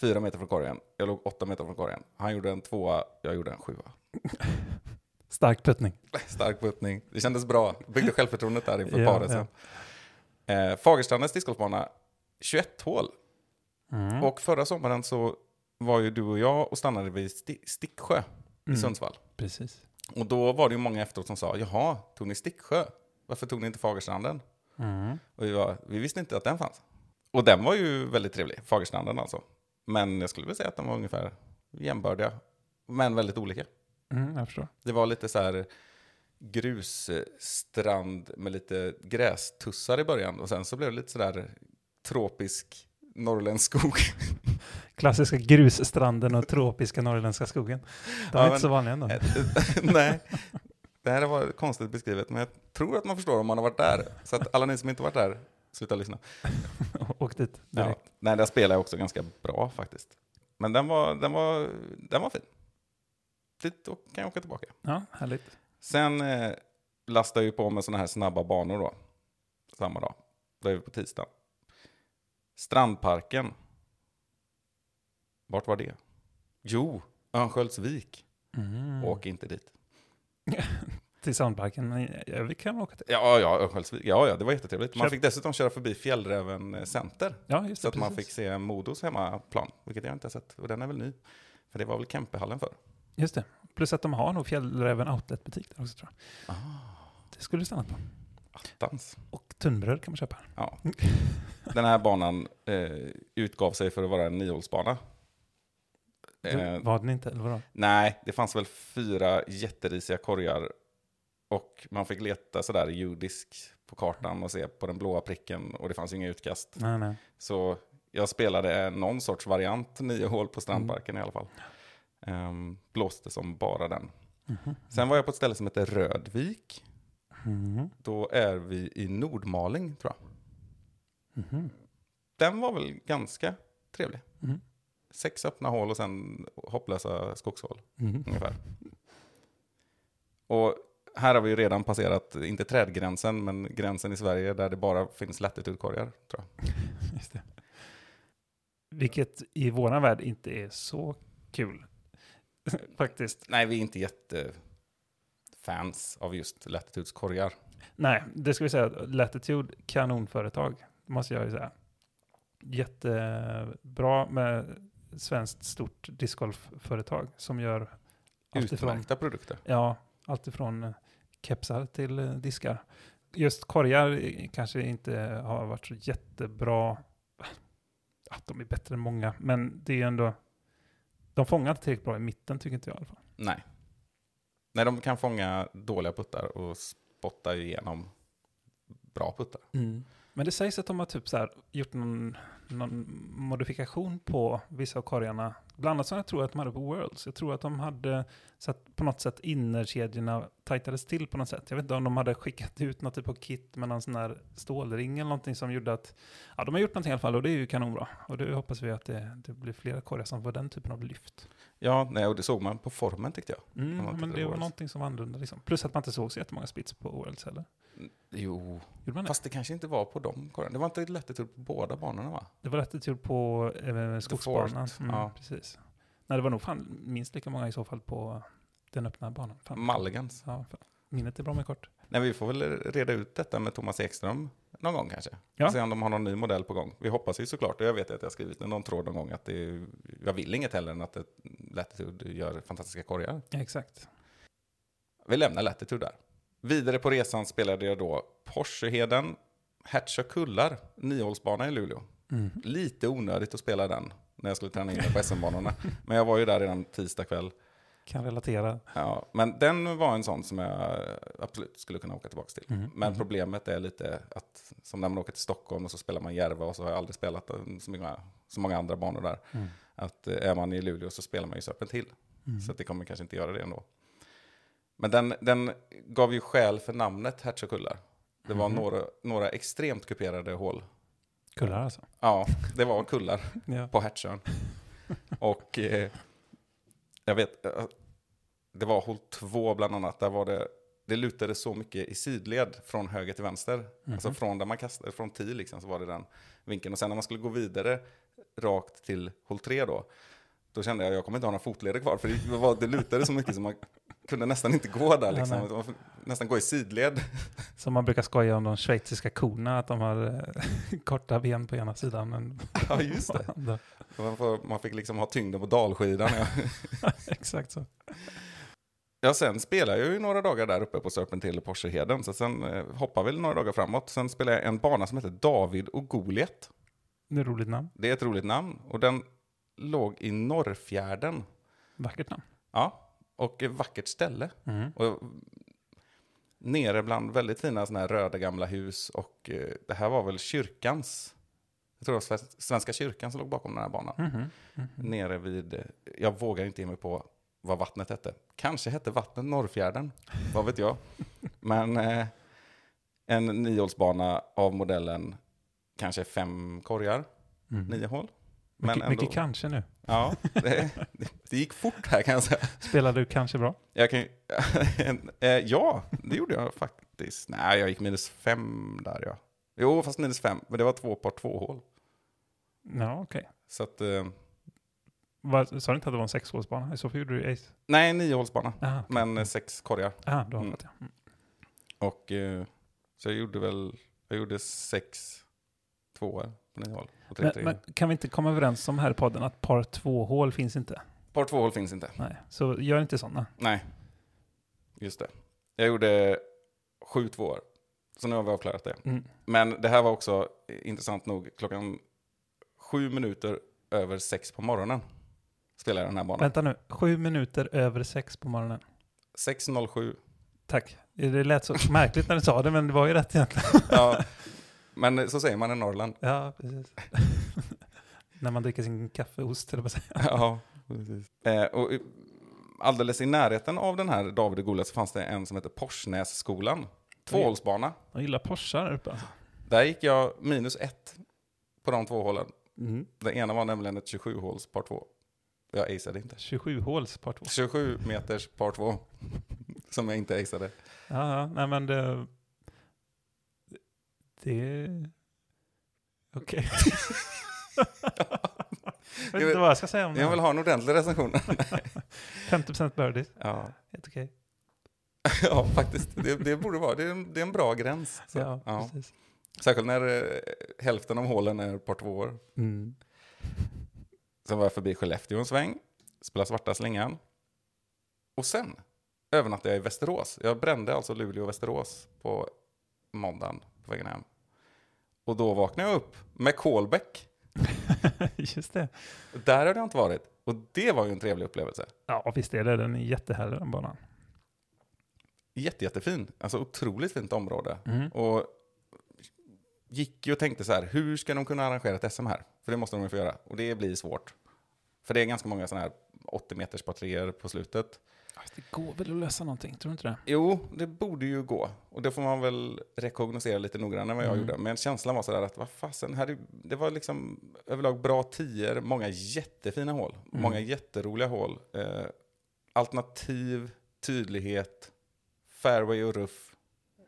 fyra meter från korgen. Jag låg åtta meter från korgen. Han gjorde en tvåa, jag gjorde en sjua. Stark puttning. Stark puttning. Det kändes bra. Byggde självförtroendet där inför Ja, paret sen. Eh, Fagerstrandens discgolfbana, 21 hål. Mm. Och förra sommaren så var ju du och jag och stannade vid Sti- Sticksjö i Mm. Sundsvall. Precis. Och då var det ju många efteråt som sa, jaha, tog ni Sticksjö? Varför tog ni inte Fagerstranden? Mm. Och vi, var, vi visste inte att den fanns. Och den var ju väldigt trevlig, Fagerstranden alltså. Men jag skulle väl säga att de var ungefär jämbördiga, men väldigt olika. Mm, jag förstår. Det var lite så här grusstrand med lite grästussar i början och sen så blev det lite så där tropisk norrländsk skog. Klassiska grusstranden och tropiska norrländska skogen. De är Ja, inte men- så vanliga ändå. Nej, det här var konstigt beskrivet, men jag tror att man förstår om man har varit där. Så att alla ni som inte varit där, sluta lyssna. Åk dit Ja. direkt. Nej, där spelar jag också ganska bra faktiskt. Men den var, den var, den var fin. Dit och kan jag åka tillbaka. Ja, härligt. Sen eh, lastade jag ju på med sådana här snabba banor då. Samma dag. Då är vi på tisdag. Strandparken. Vart var det? Jo, Örnsköldsvik. Mm. Åk inte dit. Till Soundparken, men vi kan åka till. Ja, ja, Örnsköldsvik. Ja, ja, det var jättetrevligt. Man fick dessutom köra förbi Fjällräven eh, Center. Ja, just Så det. att man precis. fick se Modos hemmaplan, vilket jag inte har sett. Och den är väl ny. För det var väl Kempehallen för. Just det. Plus att de har nog Fjällräven Outlet-butik där också tror jag. Ah. Det skulle du stanna på. Attans. Och tunnbröd kan man köpa. Ja. Den här banan eh, utgav sig för att vara en niohålsbana. Eh, var den inte, eller vadå? nej, det fanns väl fyra jätterisiga korgar. Och man fick leta sådär judisk på kartan och se på den blåa pricken. Och det fanns ju inga utkast. Nej, nej. Så jag spelade någon sorts variant, nio hål på Strandparken i alla fall. Ehm, blåste som bara den. Mhm. Sen var jag på ett ställe som heter Rödvik. Mhm. Då är vi i Nordmaling tror jag. Mhm. Den var väl ganska trevlig. Mhm. Sex öppna hål och sen hopplösa skogshål Mhm. ungefär. Och här har vi ju redan passerat, inte trädgränsen, men gränsen i Sverige där det bara finns latitudkorgar tror jag. Just det. Vilket i våran värld inte är så kul. Faktiskt. Nej, vi är inte jättefans av just latitudskorgar. Nej, det ska vi säga. Latitude, kanonföretag. Måste jag ju säga. Jättebra med svenskt stort discgolfföretag som gör Utmärkta produkter. ja, allt ifrån eh, kepsar till eh, diskar. Just korgar kanske inte har varit så jättebra. Att de är bättre än många, men det är ändå... De fångar inte tillräckligt bra i mitten, tycker inte jag i alla fall. Nej. Nej, de kan fånga dåliga puttar och spotta igenom bra puttar. Men Men det sägs att de har typ så här gjort någon, någon modifikation på vissa av korgarna. Bland annat som jag tror att de hade på Worlds. Jag tror att de hade så att på något sätt innerkedjorna tajtades till på något sätt. Jag vet inte om de hade skickat ut något typ av kit med någon sån här stålring eller någonting som gjorde att, ja de har gjort någonting i alla fall och det är ju kanonbra. Och det hoppas vi att det, det blir flera korgar som får den typen av lyft. Ja, nej, och det såg man på formen tyckte jag. Mm, men det var någonting som var annorlunda liksom. Plus att man inte såg så jättemånga spits på Worlds heller. Jo, Gjorde fast det kanske inte var på de korgarna. Det var inte lätt på båda banorna va? Det var rätt tur på eh, skogsbanan. Mm, ja. precis. Nej, det var nog fan minst lika många i så fall på den öppna banan. Fan. Mulligans. Ja, fan. Minnet är bra med kort. Nej, vi får väl reda ut detta med Thomas Ekström någon gång kanske. Ja. Se om de har någon ny modell på gång. Vi hoppas ju såklart, och jag vet att jag har skrivit någon tråd någon gång, att det är, jag vill inget heller än att Latitude gör fantastiska korgar. Ja, exakt. Vi lämnar Latitude där. Vidare på resan spelade jag då Porscheheden, Hertzog Kullar, niohålsbana i Luleå. Mm. Lite onödigt att spela den när jag skulle träna in mig på SM-banorna. Men jag var ju där redan tisdag kväll. Kan relatera. Ja, men den var en sån som jag absolut skulle kunna åka tillbaka till. Mm. Men Mm. problemet är lite att som när man åker till Stockholm och så spelar man Järva och så har jag aldrig spelat så många, så många andra banor där. Mm. Att eh, är man i Luleå så spelar man ju Serpentil. Mm. Så det kommer kanske inte göra det ändå. Men den, den gav ju skäl för namnet Hertzog Kullar. Det var Mhm. några, några extremt kuperade hål. Kullar alltså. Ja, det var kullar Ja. på Hertsön. Och eh, jag vet, eh, det var hål två bland annat. Där var det, det lutade så mycket i sidled från höger till vänster. Mhm. Alltså från där man kastade, från 10 liksom, så var det den vinkeln. Och sen när man skulle gå vidare rakt till hål tre då, då kände jag att jag kommer inte ha några fotleder kvar. För det, var, det lutade så mycket så man kunde nästan inte gå där Ja, liksom. nej. Man nästan gå i sidled. Som man brukar skoja om de schweiziska korna, att de har eh, korta ben på ena sidan. Men Ja, just det. Man, får, man fick liksom ha tyngden på dalskidan. Ja. Exakt så. Ja, sen spelar jag ju några dagar där uppe på Serpentil och Porscheheden, så sen eh, hoppar väl några dagar framåt. Sen spelar jag en bana som heter David och Goliat. Det är ett roligt namn. Det är ett roligt namn och den låg i Norrfjärden. Vackert namn. Ja, och ett vackert ställe. Mm. Och nere bland väldigt fina såna här röda gamla hus och eh, det här var väl kyrkans, jag tror det var Sven- Svenska kyrkan som låg bakom den här banan. Mhm. Mhm. Nere vid, eh, jag vågar inte ge mig på vad vattnet hette. Kanske hette vattnet Norrfjärden, vad vet jag. Men eh, en niohålsbana av modellen kanske fem korgar, Mm. nio hål. Men Mycket, mycket kanske nu. ja, det, det gick fort här kan jag säga. Spelar du kanske bra? Jag kan, eh, ja, det gjorde jag faktiskt. Nej, jag gick minus fem där ja. Jo, fast minus fem, men det var två par två hål. Ja, okej. Så att, eh, Vad- Sa du inte att det var en sexhålsbana? I så fall gjorde du ace. nej, niohålsbana, Aha, men eh, sex korgar. Aha, du har Mm. rätt, ja. Mm. Och så jag gjorde väl, jag gjorde sex tvåor på nio hål. Tre, Men, men kan vi inte komma överens om här i podden att par två hål finns inte? Par två hål finns inte. Nej, så gör inte sådana. Nej, just det. Jag gjorde sju tvåor. Så nu har vi avklarat det. Mm. Men det här var också intressant nog. Klockan sju minuter över sex på morgonen spelade jag den här banan. Vänta nu, sju minuter över sex på morgonen. 6.07. Tack. Det lät så märkligt när du sa det, men det var ju rätt egentligen. Ja, men så säger man i Norrland. Ja, precis. när man dricker sin kaffeost, eller vad säger? Ja, precis. Eh, och alldeles i närheten av den här David och Goliat så fanns det en som heter Porsnässkolan. Tvåhålsbana. Jag gillar Porschar där uppe. Alltså. Där gick jag minus ett på de två hålen. Mm. Det ena var nämligen ett 27-håls par två. Jag aceade inte. 27 håls par två. 27 meters par två. Som jag inte aceade. Ja, ja, nej men det... Det... Okej. jag vet inte vad jag ska säga om det. Jag vill ha en ordentlig recension. 50% birdies, ja. helt okej. ja, faktiskt. Det, det borde vara. Det är en, det är en bra gräns. Så, Ja, ja. precis. Särskilt när eh, hälften av hålen är par tvåor. Mm. Sen var jag förbi Skellefteå en sväng, spelade svarta slingan. Och sen övernattade jag i Västerås. Jag brände alltså Luleå och Västerås på måndagen på vägen hem. Och då vaknade jag upp med Kolbäck. Just det. Där hade jag inte varit. Och det var ju en trevlig upplevelse. Ja, visst är det. Den är jättehärlig den banan. Jätte, jättefin. Alltså otroligt fint område. Mm. Och gick ju och tänkte så här, hur ska de kunna arrangera ett SM här? För det måste de ju få göra, och det blir svårt. För det är ganska många sådana här 80 meters partier på slutet. Det går väl att lösa någonting, tror du inte det? Jo, det borde ju gå. Och det får man väl rekognosera lite noggrannare än vad jag Mm. gjorde. Men känslan var sådär att, vad fasen, här är, det var liksom överlag bra tior, många jättefina hål, Mm. många jätteroliga hål. Eh, alternativ, tydlighet, fairway och ruff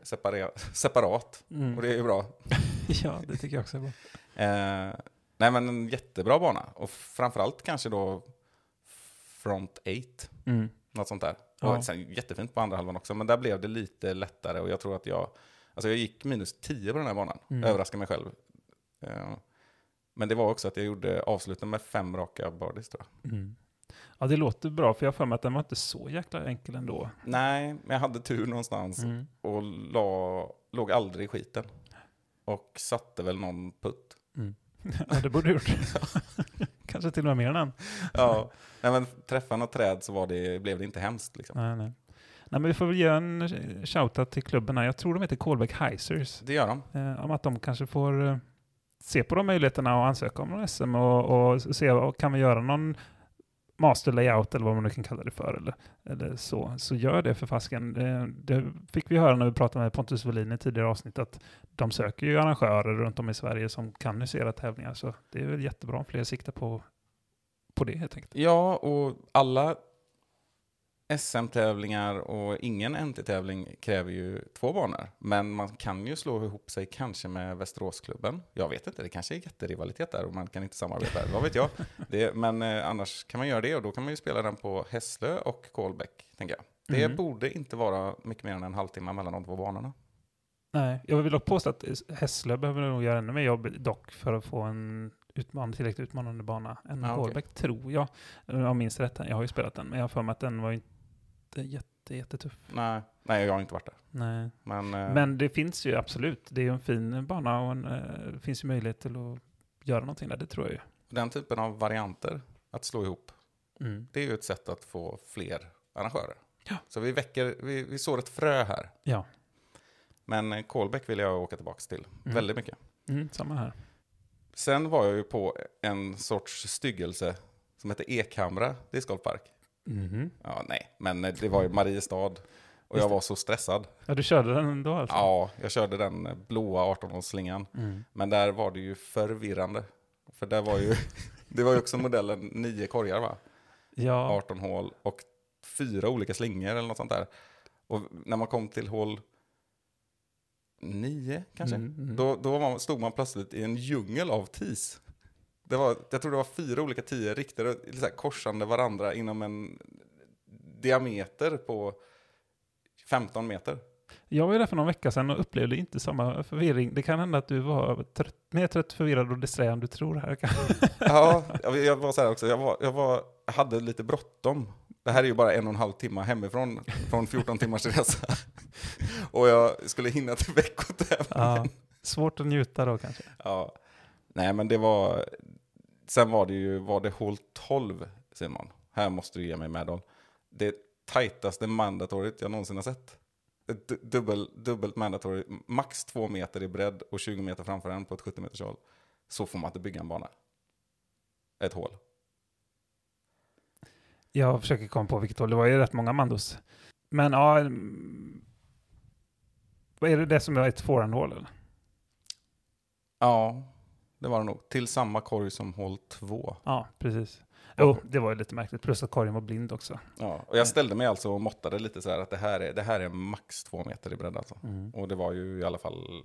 separa- separat. Mm. Och det är ju bra. ja, det tycker jag också är bra. Eh, nej men en jättebra bana. Och framförallt kanske då front eight. Mm. Något sånt där. Ja. Och sen jättefint på andra halvan också, men där blev det lite lättare och jag tror att jag, alltså jag gick minus 10 på den här banan, Mm. överraskade mig själv. Eh, Men det var också att jag gjorde avsluten med fem raka birdies tror jag. Mm. Ja, det låter bra, för jag har för mig att den var inte så jäkla enkel ändå. Nej, men jag hade tur någonstans Mm. och la, låg aldrig i skiten. Och satte väl någon putt. Ja, det borde du gjort. Kanske till och med mer än en. Ja, nej, men träffa något träd så var det, blev det inte hemskt liksom. Nej, nej. nej, men vi får väl ge en shoutout till klubben här. Jag tror de heter Kolbäck Heisers. Det gör de. Eh, om att de kanske får eh, se på de möjligheterna och ansöka om SM och, och se, och kan vi göra någon master layout eller vad man nu kan kalla det för eller, eller så, så gör det för fasken. Det, det fick vi höra när vi pratade med Pontus Welin i tidigare avsnitt att de söker ju arrangörer runt om i Sverige som kan nysera tävlingar så det är väl jättebra om fler siktar på, på det helt enkelt. Ja, och alla SM-tävlingar och ingen NT-tävling kräver ju två banor. Men man kan ju slå ihop sig kanske med Västeråsklubben. Jag vet inte, det kanske är jätterivalitet där och man kan inte samarbeta. Vad vet jag. Det, men eh, annars kan man göra det och då kan man ju spela den på Hässlö och Kolbäck, tänker jag. Det Mm. borde inte vara mycket mer än en halvtimme mellan de två banorna. Nej, jag vill dock påstå att Hässlö behöver nog göra ännu mer jobb dock för att få en utman tillräckligt utmanande bana än okej. Kolbäck, tror jag. Om jag minns rätt, jag har ju spelat den, men jag har för mig att den var inte jätte, jättetuff. Nej, nej, jag har inte varit där. Nej. Men, eh, Men det finns ju absolut, det är ju en fin bana och en, eh, det finns ju möjlighet till att göra någonting där, det tror jag ju. den typen av varianter, att slå ihop, Mm. det är ju ett sätt att få fler arrangörer. Ja. Så vi väcker, vi, vi sår ett frö här. Ja, Men eh, Kolbäck vill jag åka tillbaka till Mm. väldigt mycket. mm, samma här. Sen var jag ju på en sorts styggelse som heter Ekhamra discgolfpark. Mhm. Ja, nej, men det var ju Mariestad. Och jag var så stressad. Ja, du körde den ändå alltså? Ja, jag körde den blåa 18-hålsslingan. Mm. Men där var det ju förvirrande. För där var ju, det var ju också modellen nio korgar va? Ja, 18 hål och fyra olika slingor eller något sånt där. Och när man kom till hål nio kanske, Mm, mm. Då, då man, stod man plötsligt i en djungel av tis. Det var, jag tror det var fyra olika tior riktade så här, korsande varandra inom en diameter på 15 meter. Jag var ju där för någon vecka sedan och upplevde inte samma förvirring. Det kan hända att du var trött, mer trött, förvirrad och disträ än du tror här. Ja, jag jag var så här också, jag, var, jag var, hade lite bråttom. Det här är ju bara en och en halv timme hemifrån, från 14 timmars resa. Och jag skulle hinna till veckotävlingen. Ja, svårt att njuta då kanske. Ja. Nej, men det var... Sen var det ju, var det hål 12, Simon. Här måste du ge mig medhåll. Det tajtaste mandatoryt jag någonsin har sett. Ett du- dubbel, dubbelt mandatory, max två meter i bredd och 20 meter framför den på ett 70 meters hål. Så får man inte bygga en bana. Ett hål. Jag försöker komma på vilket håll. Det var ju rätt många mandos. Men ja... mm, Vad är det det som är ett forehandhål eller? Ja, det var det nog. Till samma korg som hål 2. Ja, precis. Jo, det var ju lite märkligt. Plus att korgen var blind också. Ja, och jag ställde mig alltså och måttade lite så här att det här är, det här är max två meter i bredd alltså. Mm. Och det var ju i alla fall,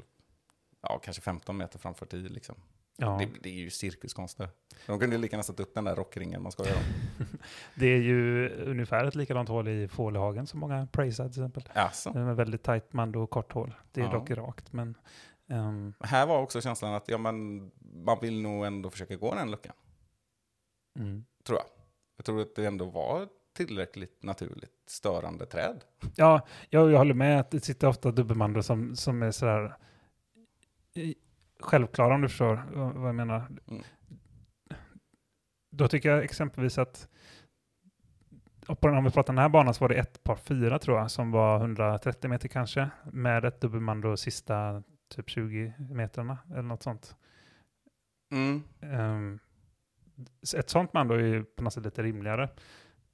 ja kanske 15 meter framför 10 liksom. Ja, Det, det är ju cirkuskonster. De kunde ju lika gärna satt upp den där rockringen man skojar om. det är ju ungefär ett likadant hål i Fålehagen som många praisar till exempel. Alltså. Det är väldigt tajt mando och kort hål. Det är Ja. dock rakt, men... ehm, Här var också känslan att ja, men, man vill nog ändå försöka gå den luckan, mm. tror jag. Jag tror att det ändå var tillräckligt naturligt störande träd. Ja, jag, jag håller med att det sitter ofta dubbelmando som, som är sådär självklara om du förstår vad jag menar. Mm. Då tycker jag exempelvis att och på den, om vi pratar den här banan så var det ett par fyra tror jag som var 130 meter kanske med ett dubbelmando sista typ 20 metrarna eller något sånt. Mm. Ehm, ett sånt band då är ju på något sätt lite rimligare.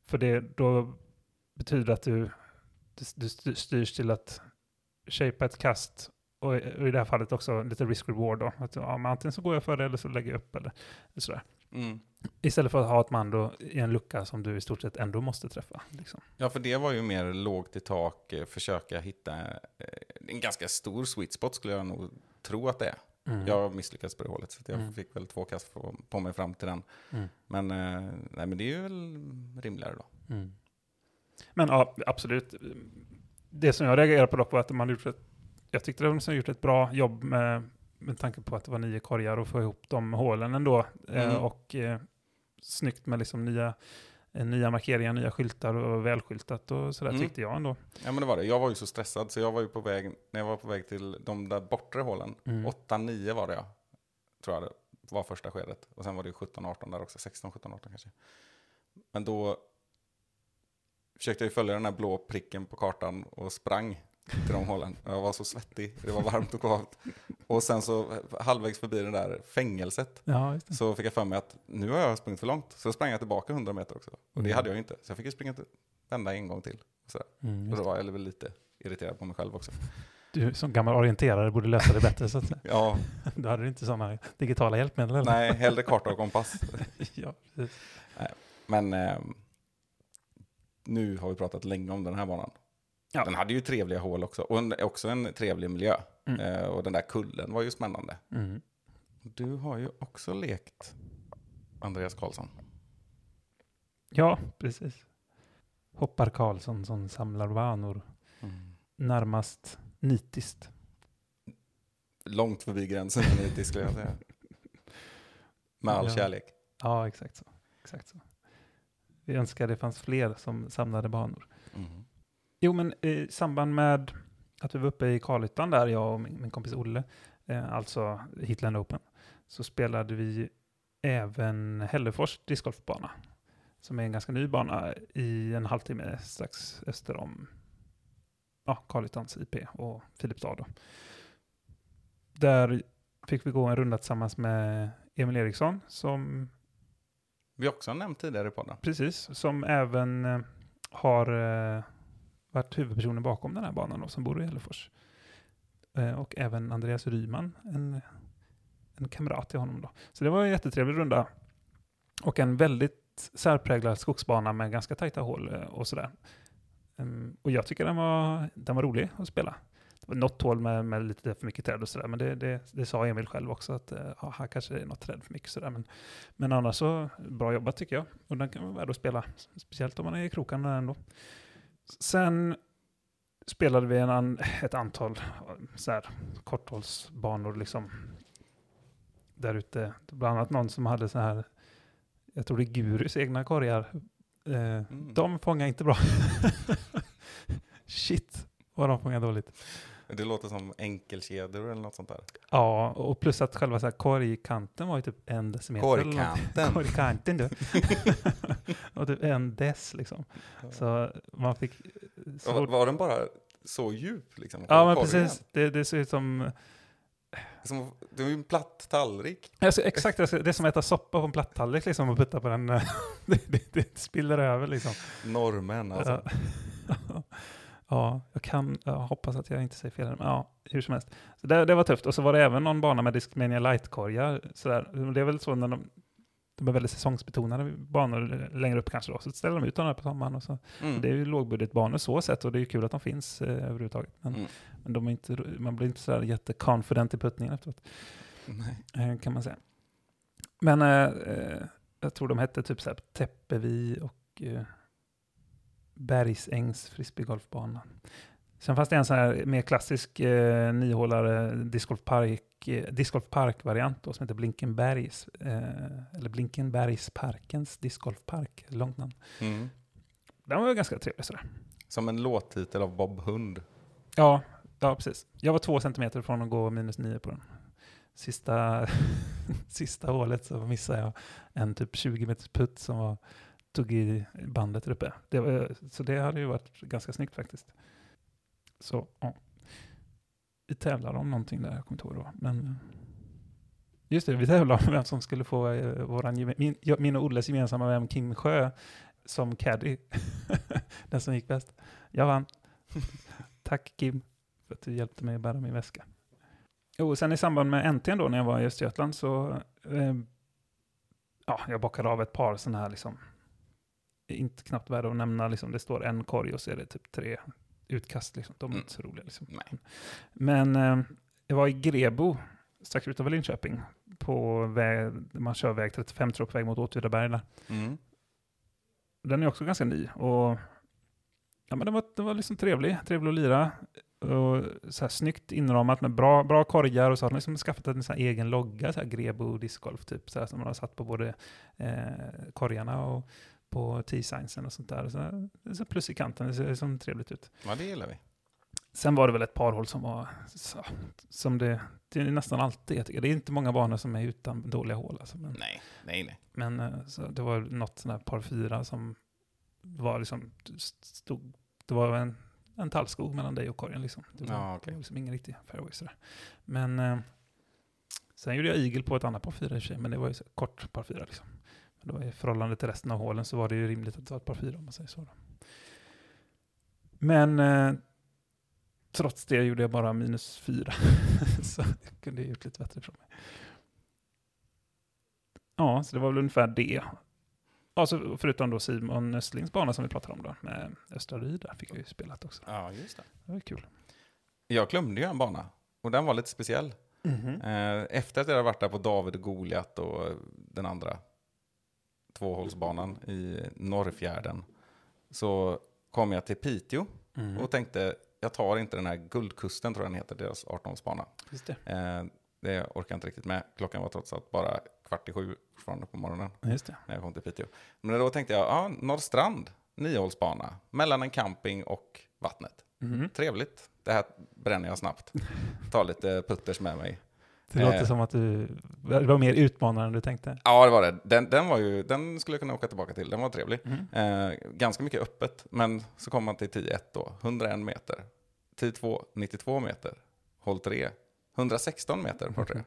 För det då betyder att du, du, du styr- styrs till att shapea ett kast och, i- och i det här fallet också lite risk-reward då. Att, ja, antingen så går jag för det eller så lägger jag upp eller, eller sådär. Mm. Istället för att ha ett man då i en lucka som du i stort sett ändå måste träffa. Liksom. Ja, för det var ju mer lågt i tak, eh, försöka hitta eh, en ganska stor sweet spot skulle jag nog tro att det är. Mm. Jag misslyckades på det hållet, så jag Mm. fick väl två kast på, på mig fram till den. Mm. Men, eh, nej, men det är ju väl rimligare då. Mm. Men ja, absolut. Det som jag reagerar på dock var att hade gjort ett, jag tyckte de hade gjort ett bra jobb med, med tanke på att det var nio korgar och få ihop de hålen ändå. Eh, Mm. och eh, snyggt med liksom nya, eh, nya markeringar, nya skyltar och välskyltat och sådär Mm. tyckte jag ändå. Ja, men det var det. Jag var ju så stressad, så jag var ju på väg, när jag var på väg till de där bortre hålen, Mm. 8-9 var det jag, tror jag det var första skedet. Och sen var det ju 17-18 där också, 16-17-18 kanske. Men då försökte jag ju följa den här blå pricken på kartan och sprang till de hålen. Jag var så svettig, det var varmt och kallt. Och sen så halvvägs förbi det där fängelset Ja, det. så fick jag för mig att nu har jag sprungit för långt. Så sprang jag tillbaka 100 meter också. Och det Mm. hade jag ju inte. Så jag fick ju springa vända en gång till. Sådär. Mm, Och då det. var jag väl lite irriterad på mig själv också. Du som gammal orienterare borde lösa det bättre så att. Ja, Då hade du inte sådana digitala hjälpmedel. Eller? nej, hellre karta och kompass. ja, precis. Men eh, nu har vi pratat länge om den här banan. Ja. Den hade ju trevliga hål också. Och en, också en trevlig miljö. Mm. Eh, och den där kullen var ju spännande. Mm. Du har ju också lekt Andreas Karlsson. Ja, precis. Hoppar Karlsson som samlar vanor. Närmast nitiskt. Långt förbi gränsen för nitisk skulle jag säga. Med all Ja. kärlek. Ja, exakt så. Exakt så. Vi önskar det fanns fler som samlade banor. Mm. Jo, men i samband med att vi var uppe i Karlyttan där, jag och min, min kompis Olle, eh, alltså Hitland Open, så spelade vi även Hällefors discgolfbana, som är en ganska ny bana i en halvtimme strax öster om ja, Karlyttans IP och Filipstad. Då. Där fick vi gå en runda tillsammans med Emil Eriksson, som Vi har också nämnt tidigare i podden. Precis, som även eh, har eh, varit huvudpersonen bakom den här banan då, som bor i Hällefors. Eh, och även Andreas Ryman, en, en kamrat till honom då. Så det var en jättetrevlig runda. Och en väldigt särpräglad skogsbana med ganska tajta hål eh, och sådär. Um, och jag tycker den var, den var rolig att spela. Det var något hål med, med lite för mycket träd och sådär, men det, det, det sa Emil själv också att eh, ja, här kanske det är något träd för mycket sådär. Men, men annars så, bra jobbat tycker jag. Och den kan vara värd att spela, speciellt om man är i krokarna ändå. Sen spelade vi en an, ett antal så här, korthållsbanor liksom. Där ute, bland annat någon som hade så här, jag tror det är Gurus egna korgar. Eh, Mm. De fångar inte bra. Shit, vad de fångar dåligt. Det låter som enkelkedjor eller något sånt där. Ja, och plus att själva så här korgkanten var ju typ en decimeter. Korgkanten. Korgkanten du. och typ en dess liksom. Så man fick... Var, svårt- var den bara så djup liksom? Ja, men precis. Det, det ser ut som... Som, det var ju en platt tallrik. Alltså, exakt, det är som att äta soppa på en plattallrik liksom och putta på den. det, det, det spiller över liksom. Norrmän alltså. Ja. Ja, jag kan, jag hoppas att jag inte säger fel. Men ja, hur som helst. Så det, det var tufft. Och så var det även någon bana med Discmania Light-korgar. Det är väl så när de, de är väldigt säsongsbetonade banor längre upp kanske då. Så ställer de ut de här på sommaren. Och så. Mm. Det är ju lågbudgetbanor så sett och det är ju kul att de finns eh, överhuvudtaget. Men, Mm. men de är inte, man blir inte sådär jätteconfident i puttningen efteråt. Eh, kan man säga. Men eh, eh, jag tror de hette typ så här Täppevi och eh, Bergsängs frisbeegolfbana. Sen fanns det en sån här mer klassisk eh, niohålare discgolfpark, eh, discgolfpark-variant som heter Blinkenbergs, eh, eller Blinkenbergsparkens discgolfpark, långt namn. Mm. Den var ju ganska trevlig sådär. Som en låttitel av Bob Hund. Ja, ja, precis. Jag var två centimeter från att gå minus nio på den. Sista, sista hålet så missade jag en typ 20 meters putt som var, tog i bandet där uppe. Det var, så det hade ju varit ganska snyggt faktiskt. Så, ja. vi tävlade om någonting där, jag kommer inte ihåg då. Men just det, vi tävlade om vem som skulle få eh, våran, min, min och Olles gemensamma vän Kim Sjö som caddy. Den som gick bäst. Jag vann. Tack Kim för att du hjälpte mig att bära min väska. Och sen i samband med NT'n då, när jag var i Östergötland, så eh, ja, jag bockade av ett par sådana här liksom, inte knappt värda att nämna, liksom, det står en korg och så är det typ tre utkast. Liksom. De är Mm. inte så roliga. Liksom. Men eh, jag var i Grebo, strax utanför Linköping, på väg, man kör väg 35 tror jag, på väg mot Åtvidaberg. där. Mm. Den är också ganska ny. Och, ja, men den var, den var liksom trevlig, trevlig att lira. Och så här snyggt inramat med bra, bra korgar och så har de liksom skaffat en sån egen logga, så här Grebo discgolf typ, så här, som man har satt på både eh, korgarna och på T-signsen och sånt där. Så, så plus i kanten, det ser liksom trevligt ut. Ja, det gillar vi. Sen var det väl ett par hål som var, så, som det, det är nästan alltid, jag tycker. det är inte många banor som är utan dåliga hål. Alltså, men, Nej, nej, nej. men eh, så det var något sån här par fyra som var liksom, stod, det var en, en tallskog mellan dig och korgen liksom. Det var, Ja, okej. det var liksom ingen riktig fairway sådär. Men eh, sen gjorde jag eagle på ett annat par fyra i och för sig, men det var ju så kort par fyra liksom. Det var i förhållande till resten av hålen så var det ju rimligt att ta ett par fyra om man säger så. Då. Men eh, trots det gjorde jag bara minus fyra. så jag kunde ha gjort lite bättre från mig. Ja, så det var väl ungefär det. Ja, så förutom då Simon Östlings bana som vi pratade om då, med Östra Ryd, där fick jag ju spelat också. Ja, just det. Det var kul. Jag glömde ju en bana. Och den var lite speciell. Eh, Efter att jag hade varit där på David och Goliat och den andra tvåhålsbanan i Norrfjärden så kom jag till Piteå Mm. och tänkte jag tar inte den här Guldkusten tror jag den heter, deras 18-hålsbana. Just det. Eh, det orkar jag inte riktigt med. Klockan var trots allt bara kvart i sju fortfarande på morgonen Just det. när jag kom till Piteå. Men då tänkte jag, ja, Norrstrand, niohålsbana, mellan en camping och vattnet. Mhm. Trevligt. Det här bränner jag snabbt. Tar lite putters med mig. Det låter Eh. som att du, det var mer utmanande än du tänkte. Ja, det var det. Den, den, var ju, den skulle jag kunna åka tillbaka till. Den var trevlig. Mhm. Eh, ganska mycket öppet, men så kom man till 10-1 då. 101 meter. 10-2, 92 meter. Håll 3, 116 meter par 3.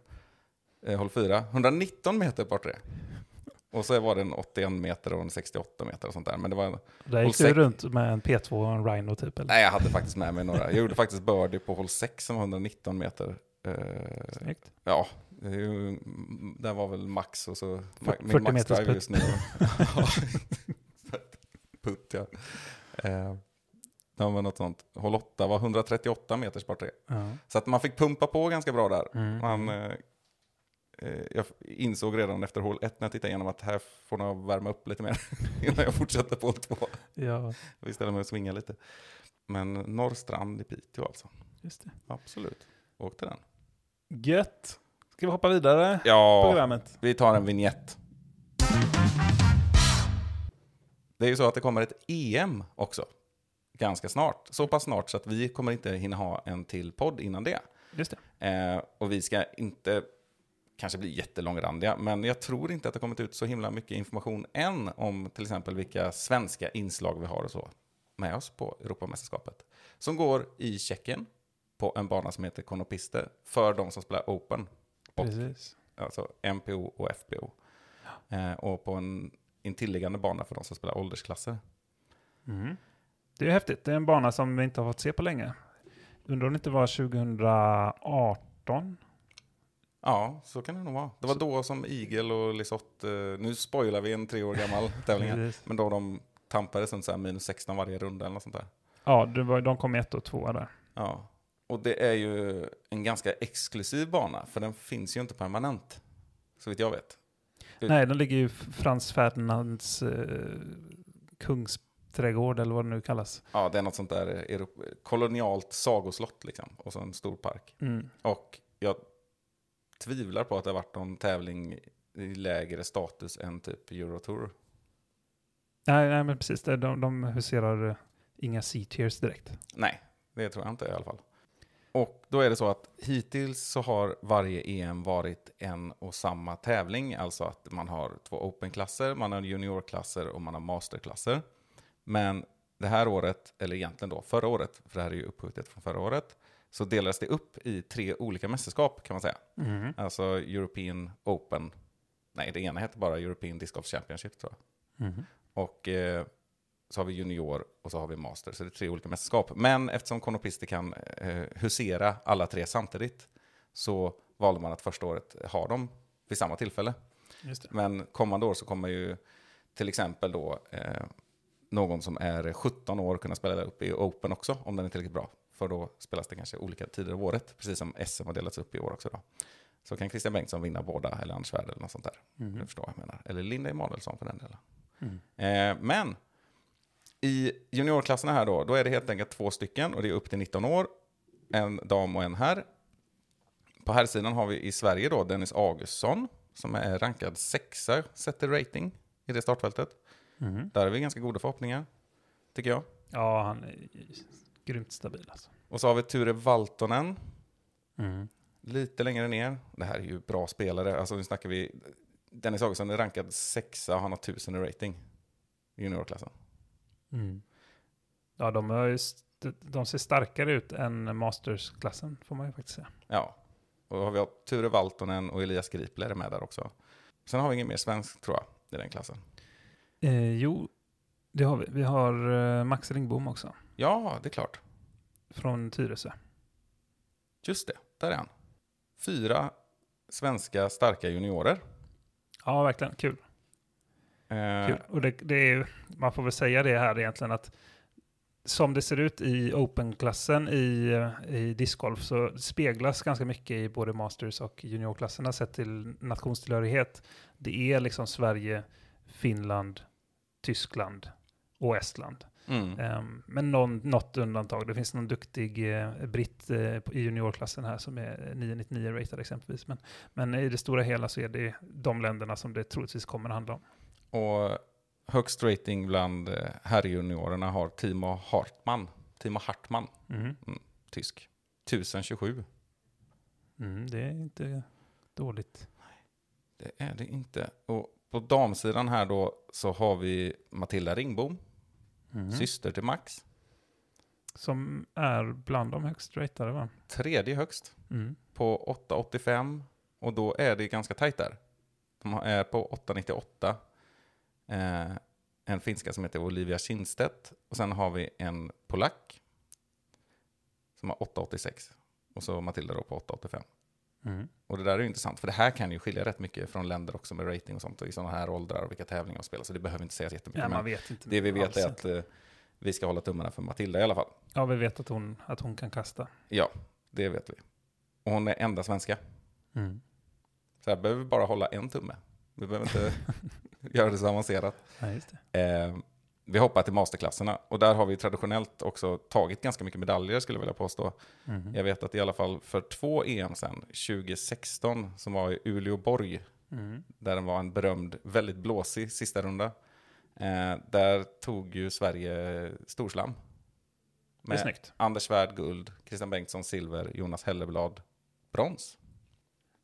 Eh, håll 4, 119 meter par 3. Och så var det en 81 meter och en 68 meter och sånt där. Men det var, Där Håll gick du runt med en P2 och en Rhino typ? Eller? nej, jag hade faktiskt med mig några. Jag gjorde faktiskt birdie på håll 6 som var 119 meter. Eh, Snyggt. Ja, det, ju, det var väl max och så min 40 max meters putt. just nu. putt ja. Eh, det var något sånt. Håll 8 var 138 meters par tre. Ja. Så att man fick pumpa på ganska bra där. Mm. Man, eh, eh, jag insåg redan efter hål 1 när jag tittade igenom att här får jag värma upp lite mer innan jag fortsätter på hål 2. ja, Vi ställer mig och swinga lite. Men Norrstrand i Piteå alltså. just det. Absolut. Åk till den. Gött. Ska vi hoppa vidare Ja, programmet? vi tar en vignett. Det är ju så att det kommer ett EM också. Ganska snart. Så pass snart så att vi kommer inte hinna ha en till podd innan det. Just det. Eh, och vi ska inte kanske bli jättelångrandiga, men jag tror inte att det kommit ut så himla mycket information än om till exempel vilka svenska inslag vi har och så med oss på Europamästerskapet. Som går i Tjeckien på en bana som heter Konopiste för de som spelar Open. Och Precis. alltså MPO och FPO. Eh, och på en intilliggande bana för de som spelar åldersklasser. Mm. Det är häftigt. Det är en bana som vi inte har fått se på länge. Undrar om det inte var 2018? Ja, så kan det nog vara. Det var då som Igel och Lisotte, eh, nu spoilar vi en tre år gammal tävling men då de tampades runt så minus 16 varje runda eller något sånt där. Ja, det var, de kom ett och två där. Ja, och det är ju en ganska exklusiv bana, för den finns ju inte permanent, så vitt jag vet. Nej, den ligger ju i Frans Ferdinands eh, kungsträdgård eller vad det nu kallas. Ja, det är något sånt där Europ- kolonialt sagoslott liksom, och så en stor park. Mm. Och jag tvivlar på att det har varit någon tävling i lägre status än typ Eurotour. Nej, nej, men precis. De, de huserar eh, inga C-tiers direkt. Nej, det tror jag inte i alla fall. Och då är det så att hittills så har varje EM varit en och samma tävling. Alltså att man har två open-klasser, man har juniorklasser och man har masterklasser. Men det här året, eller egentligen då förra året, för det här är ju uppskjutet från förra året, så delades det upp i tre olika mästerskap kan man säga. Mhm. Alltså European Open. Nej, det ena heter bara European Disc Golf Championship tror jag. Mhm. Och eh, så har vi junior och så har vi master. Så det är tre olika mästerskap. Men eftersom Konopisti kan eh, husera alla tre samtidigt så valde man att första året ha dem vid samma tillfälle. Men kommande år så kommer ju till exempel då eh, någon som är 17 år kunna spela upp i Open också, om den är tillräckligt bra. För då spelas det kanske olika tider av året, precis som SM har delats upp i år också. Då. Så kan Christian Bengtsson vinna båda, eller Anders Svärd eller något sånt där. Mhm. Du förstår vad jag menar. Eller Linda Emanuelsson för den delen. Mm. Eh, men i juniorklasserna här då, då är det helt enkelt två stycken och det är upp till 19 år. En dam och en herr. På herrsidan har vi i Sverige då Dennis Augustsson som är rankad sexa, sätter rating i det startfältet. Mhm. Där har vi ganska goda förhoppningar, tycker jag. Ja, han är grymt stabil alltså. Och så har vi Ture Valtonen, Mhm. lite längre ner. Det här är ju bra spelare. Alltså nu snackar vi... Dennis Augustsson är rankad sexa och han har tusen i rating i juniorklassen. Mm. Ja, de, är ju st- de ser starkare ut än Masters-klassen, får man ju faktiskt säga. Ja. Och då har vi Ture Valtonen och Elias Gripler är med där också. Sen har vi ingen mer svensk, tror jag, i den klassen. Eh, jo, det har vi. Vi har eh, Max Ringbom också, Ja, det är klart. från Tyresö. Just det, där är han. Fyra svenska starka juniorer. Ja, verkligen. Kul. Kul. Och det, det är, man får väl säga det här egentligen att som det ser ut i Open-klassen i, i discgolf så speglas ganska mycket i både Masters och juniorklasserna sett till nationstillhörighet. Det är liksom Sverige, Finland, Tyskland och Estland. mm. Ehm, men någon, något undantag. Det finns någon duktig eh, britt på- i juniorklassen här som är 999 ratad exempelvis. Men, men i det stora hela så är det de länderna som det troligtvis kommer att handla om. Och högst rating bland eh, herrjuniorerna har Timo Hartman. Timo Hartman, Mhm. tysk. 1027. Mm, det är inte dåligt. Det är det inte. Och på damsidan här då så har vi Matilda Ringbom, Mm. syster till Max. Som är bland de högst ratade va? Tredje högst Mm. på 8,85 och då är det ganska tajt där. De är på 8,98. Eh, en finska som heter Olivia Kindstedt och sen har vi en polack som har 8,86 och så Matilda då på 8,85. Mm. Och det där är ju intressant, för det här kan ju skilja rätt mycket från länder också med rating och sånt, och i sådana här åldrar och vilka tävlingar de spelar, så det behöver inte sägas jättemycket. Ja, man vet inte. det vi vet är att eh, vi ska hålla tummarna för Matilda i alla fall. Ja, vi vet att hon, att hon kan kasta. Ja, det vet vi. Och hon är enda svenska. Mm. Så här behöver vi bara hålla en tumme. Vi behöver inte göra det så avancerat. Ja. Eh, vi hoppar till masterklasserna och där har vi traditionellt också tagit ganska mycket medaljer skulle jag vilja påstå. Mhm. Jag vet att i alla fall för två EM sen, 2016, som var i Uleåborg, Mm. där den var en berömd, väldigt blåsig sista runda. Eh, där tog ju Sverige storslam. Snyggt. Anders Svärd guld, Christian Bengtsson silver, Jonas Helleblad brons.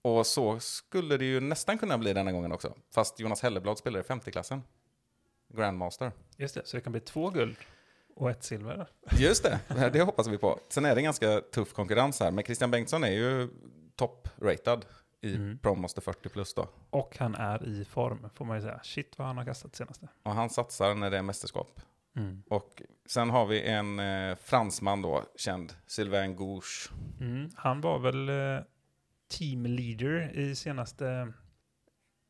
Och så skulle det ju nästan kunna bli denna gången också. Fast Jonas Helleblad spelar i 50-klassen. Grandmaster. Just det, så det kan bli två guld och ett silver. Just det, det hoppas vi på. Sen är det ganska tuff konkurrens här, men Christian Bengtsson är ju top-ratad i Mm. Promaster 40 plus då. Och han är i form, får man ju säga. Shit vad han har kastat senaste. Och han satsar när det är mästerskap. Mm. Och sen har vi en eh, fransman då, känd, Sylvain Gouche. Mm. Han var väl eh, team leader i senaste,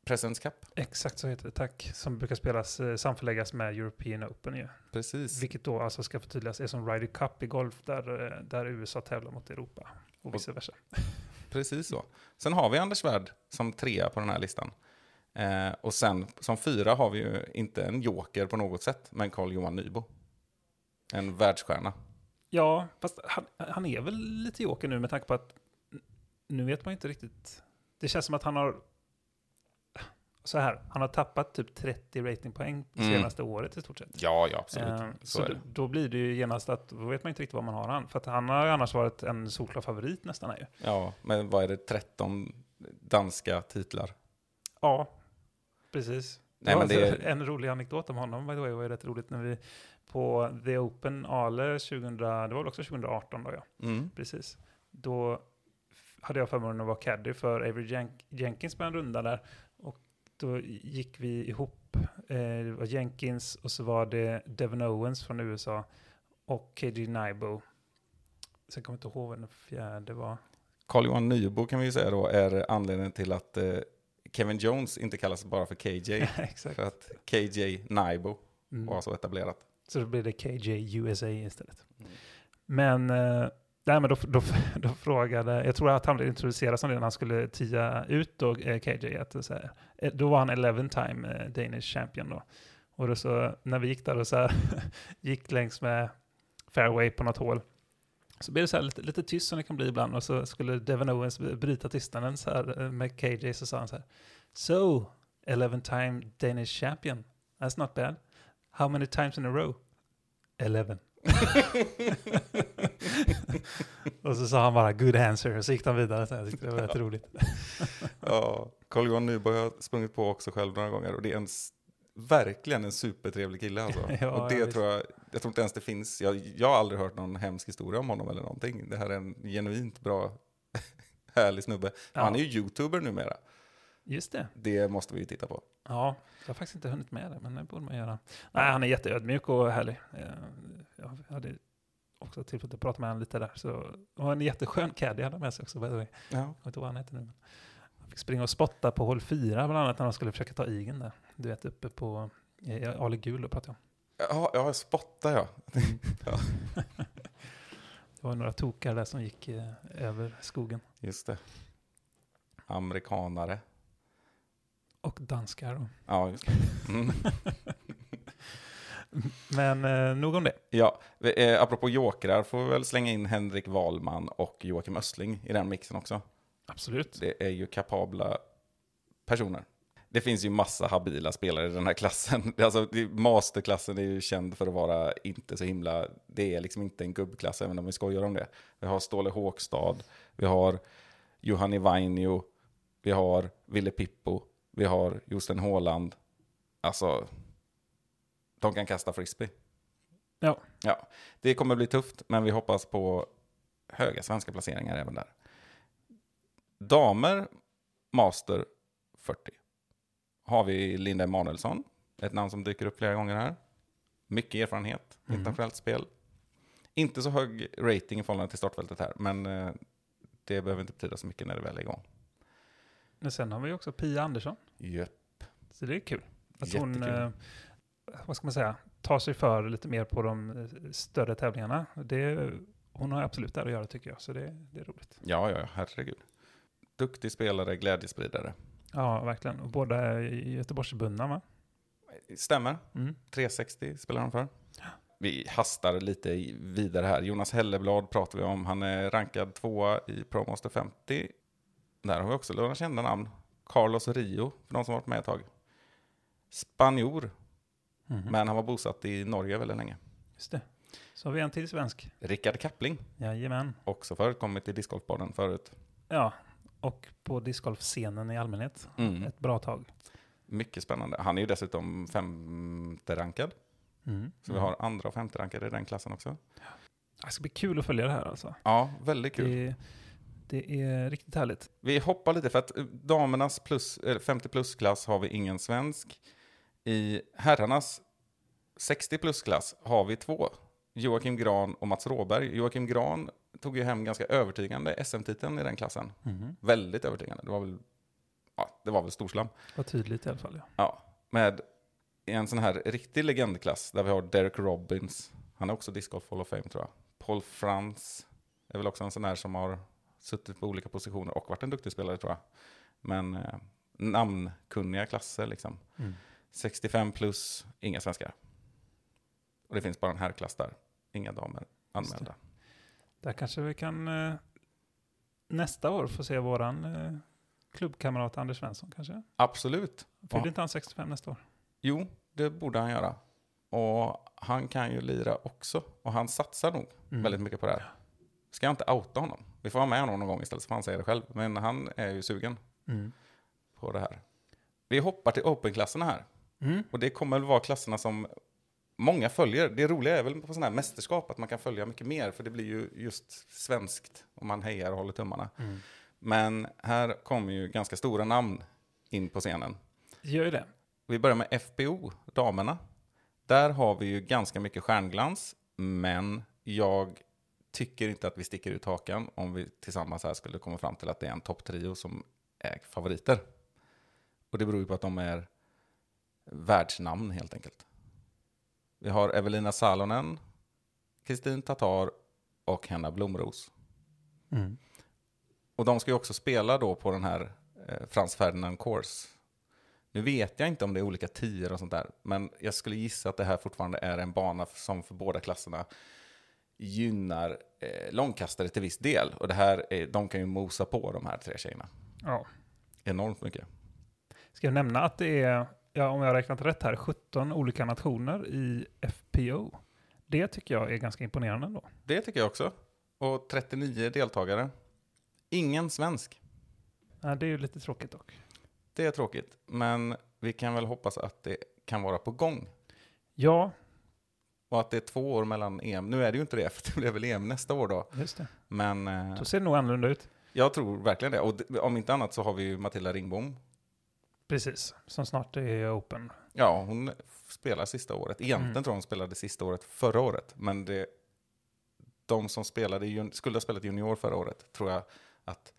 Presence Cup. exakt så heter det, tack, som brukar spelas, eh, samförläggas med European Open ju. Precis. Vilket då alltså ska förtydligas är som Ryder Cup i golf där, eh, där USA tävlar mot Europa och vice versa. Precis så. Sen har vi Anders Svärd som trea på den här listan. Eh, och sen som fyra har vi ju inte en joker på något sätt, men Carl-Johan Nybo. En världsstjärna. Ja, fast han, han är väl lite joker nu med tanke på att nu vet man inte riktigt. Det känns som att han har så här, han har tappat typ 30 ratingpoäng Mm. senaste året i stort sett. Ja, ja, absolut. Eh, så så då, det. då blir det ju genast att, då vet man inte riktigt vad man har han. För att han har ju annars varit en solklar favorit nästan här ju. Ja, men vad är det, 13 danska titlar? Ja, precis. Nej, men det var En rolig anekdot om honom, by the way, var ju rätt roligt när vi på The Open Ale 2000, det var väl också 2018 då ja, Mm. precis. Då hade jag förmånen att vara caddy för Avery Jen- Jenkins på en runda där. Och då gick vi ihop, eh, det var Jenkins och så var det Devin Owens från USA och KG Naibo. Sen kommer jag inte ihåg vad den fjärde var. Carl-Johan Nybo kan vi ju säga då är anledningen till att eh, Kevin Jones inte kallas bara för KJ. För att KJ Naibo Mm. var så etablerat. Så då blir det KJ USA istället. Mm. Men, eh, nej, men då, då, då frågade, jag tror att han blev introducerad som det när han skulle tia ut då, eh, KJ. Att, eh, så här, eh, då var han 11 time eh, Danish champion då. Och då så, när vi gick där och så här, gick längs med fairway på något hål. Så blev det så här lite, lite tyst som det kan bli ibland. Och så skulle Devin Owens bryta tystnaden så här eh, med KJ. Så sa han så här. So, 11 time Danish champion. That's not bad. How many times in a row? 11. och så sa han bara good answer och så gick han vidare. Så jag tyckte det var rätt roligt. Ja, Carl-Johan Nybo har jag sprungit på också själv några gånger och det är en, verkligen en supertrevlig kille alltså. Ja, och ja, det visst. tror jag, jag tror inte ens det finns, jag, jag har aldrig hört någon hemsk historia om honom eller någonting. Det här är en genuint bra, härlig snubbe. Ja. Han är ju youtuber numera, Just det. det måste vi ju titta på. Ja, jag har faktiskt inte hunnit med det, men det borde man göra. Nej, han är jätteödmjuk och härlig. Eh, Jag hade också tillfälle att prata med honom lite där. Så, och en jätteskön caddy hade med sig också, by the way. Ja. Jag vet inte vad han heter nu. Men han fick springa och spotta på hål fyra bland annat när han skulle försöka ta igen där. Du vet, uppe på Ale Gul pratar jag om. Ja, ja, spotta ja. Det var några tokar där som gick eh, över skogen. Just det. Amerikanare. Och danskar. Ja, just det. Mm. Men eh, nog om det. Ja, eh, apropå jokrar får vi väl slänga in Henrik Wahlman och Joakim Östling i den mixen också. Absolut. Det är ju kapabla personer. Det finns ju massa habila spelare i den här klassen. Alltså, masterklassen är ju känd för att vara inte så himla... Det är liksom inte en gubbklass, även om vi skojar om det. Vi har Ståle Håkstad, vi har Juhani Vainio, vi har Ville Pippo, vi har Josten Håland. Alltså, de kan kasta frisbee. Ja. Ja, det kommer bli tufft, men vi hoppas på höga svenska placeringar även där. Damer, Master 40. Har vi Linda Emanuelsson, ett namn som dyker upp flera gånger här. Mycket erfarenhet, Mhm. internationellt spel. Inte så hög rating i förhållande till startfältet här, men eh, det behöver inte betyda så mycket när det väl är igång. Men sen har vi också Pia Andersson. Jöp, Så det är kul. Att hon, eh, vad ska man säga, tar sig för lite mer på de eh, större tävlingarna. Det, hon har absolut där att göra tycker jag, så det, det är roligt. ja, ja, herregud. Duktig spelare, glädjespridare. Ja, verkligen. Och båda är i Göteborgsbundna va? Stämmer. Mm. 360 spelar han för. Vi hastar lite vidare här. Jonas Helleblad pratar vi om. Han är rankad tvåa i Pro Master 50. Där har vi också några kända namn. Carlos Rio, för de som varit med ett tag. Spanjor, Mhm. men han var bosatt i Norge väldigt länge. Just det. Så har vi en till svensk. Rickard Kappling, Jajamän. också förekommit i discgolfbanan förut. Ja, och på discgolfscenen i allmänhet. Mm. Ett bra tag. Mycket spännande. Han är ju dessutom femte rankad. Mm. Så vi har andra och femte rankade i den klassen också. Det ska bli kul att följa det här alltså. Ja, väldigt kul. Det, det är riktigt härligt. Vi hoppar lite för att eh, damernas plus, eller 50 plus-klass har vi ingen svensk. I herrarnas 60 plus-klass har vi två. Joakim Gran och Mats Råberg. Joakim Gran tog ju hem ganska övertygande SM-titeln i den klassen. Mm. Väldigt övertygande. Det var väl, ja, det var väl storslam. Vad tydligt i alla fall. Ja. Ja, med en sån här riktig legendklass där vi har Derek Robbins. Han är också Disc Golf Hall of Fame tror jag. Paul Frans är väl också en sån här som har suttit på olika positioner och varit en duktig spelare tror jag. Men eh, namnkunniga klasser liksom. Mm. 65 plus, inga svenskar. Och det finns bara en herrklass där. Inga damer anmälda. Där kanske vi kan eh, nästa år få se våran eh, klubbkamrat Anders Svensson kanske. Absolut. Fyller Ja. inte han 65 nästa år? Jo, det borde han göra. Och han kan ju lira också. Och han satsar nog Mm. väldigt mycket på det här. Ska jag inte outa honom? Vi får ha med honom någon gång istället så får han säga det själv. Men han är ju sugen Mm. på det här. Vi hoppar till open-klasserna här. Mm. Och det kommer väl vara klasserna som många följer. Det roliga är väl på sådana här mästerskap att man kan följa mycket mer, för det blir ju just svenskt och man hejar och håller tummarna. Mm. Men här kommer ju ganska stora namn in på scenen. Gör ju det. Vi börjar med FBO, damerna. Där har vi ju ganska mycket stjärnglans, men jag tycker inte att vi sticker ut hakan om vi tillsammans här skulle komma fram till att det är en topptrio som är favoriter. Och det beror ju på att de är världsnamn helt enkelt. Vi har Evelina Salonen, Kristin Tatar och Henna Blomros. Mm. Och de ska ju också spela då på den här eh, Frans Ferdinand Course. Nu vet jag inte om det är olika tior och sånt där, men jag skulle gissa att det här fortfarande är en bana som för båda klasserna gynnar eh, långkastare till viss del. Och det här är, de kan ju mosa på de här tre tjejerna Ja. enormt mycket. Ska jag nämna att det är, ja, om jag har räknat rätt här, 17 olika nationer i FPO. Det tycker jag är ganska imponerande ändå. Det tycker jag också. Och 39 deltagare. Ingen svensk. Ja, det är ju lite tråkigt dock. Det är tråkigt, men vi kan väl hoppas att det kan vara på gång. Ja, Och att det är två år mellan EM. Nu är det ju inte det, för det blir väl EM nästa år då. just det. Men eh, Då ser det nog annorlunda ut. jag tror verkligen det. Och om inte annat så har vi ju Matilda Ringbom. Precis, som snart är open. Ja, hon spelar sista året. Egentligen Mm. tror jag hon spelade sista året förra året. Men det, de som spelade, skulle ha spelat junior förra året tror jag att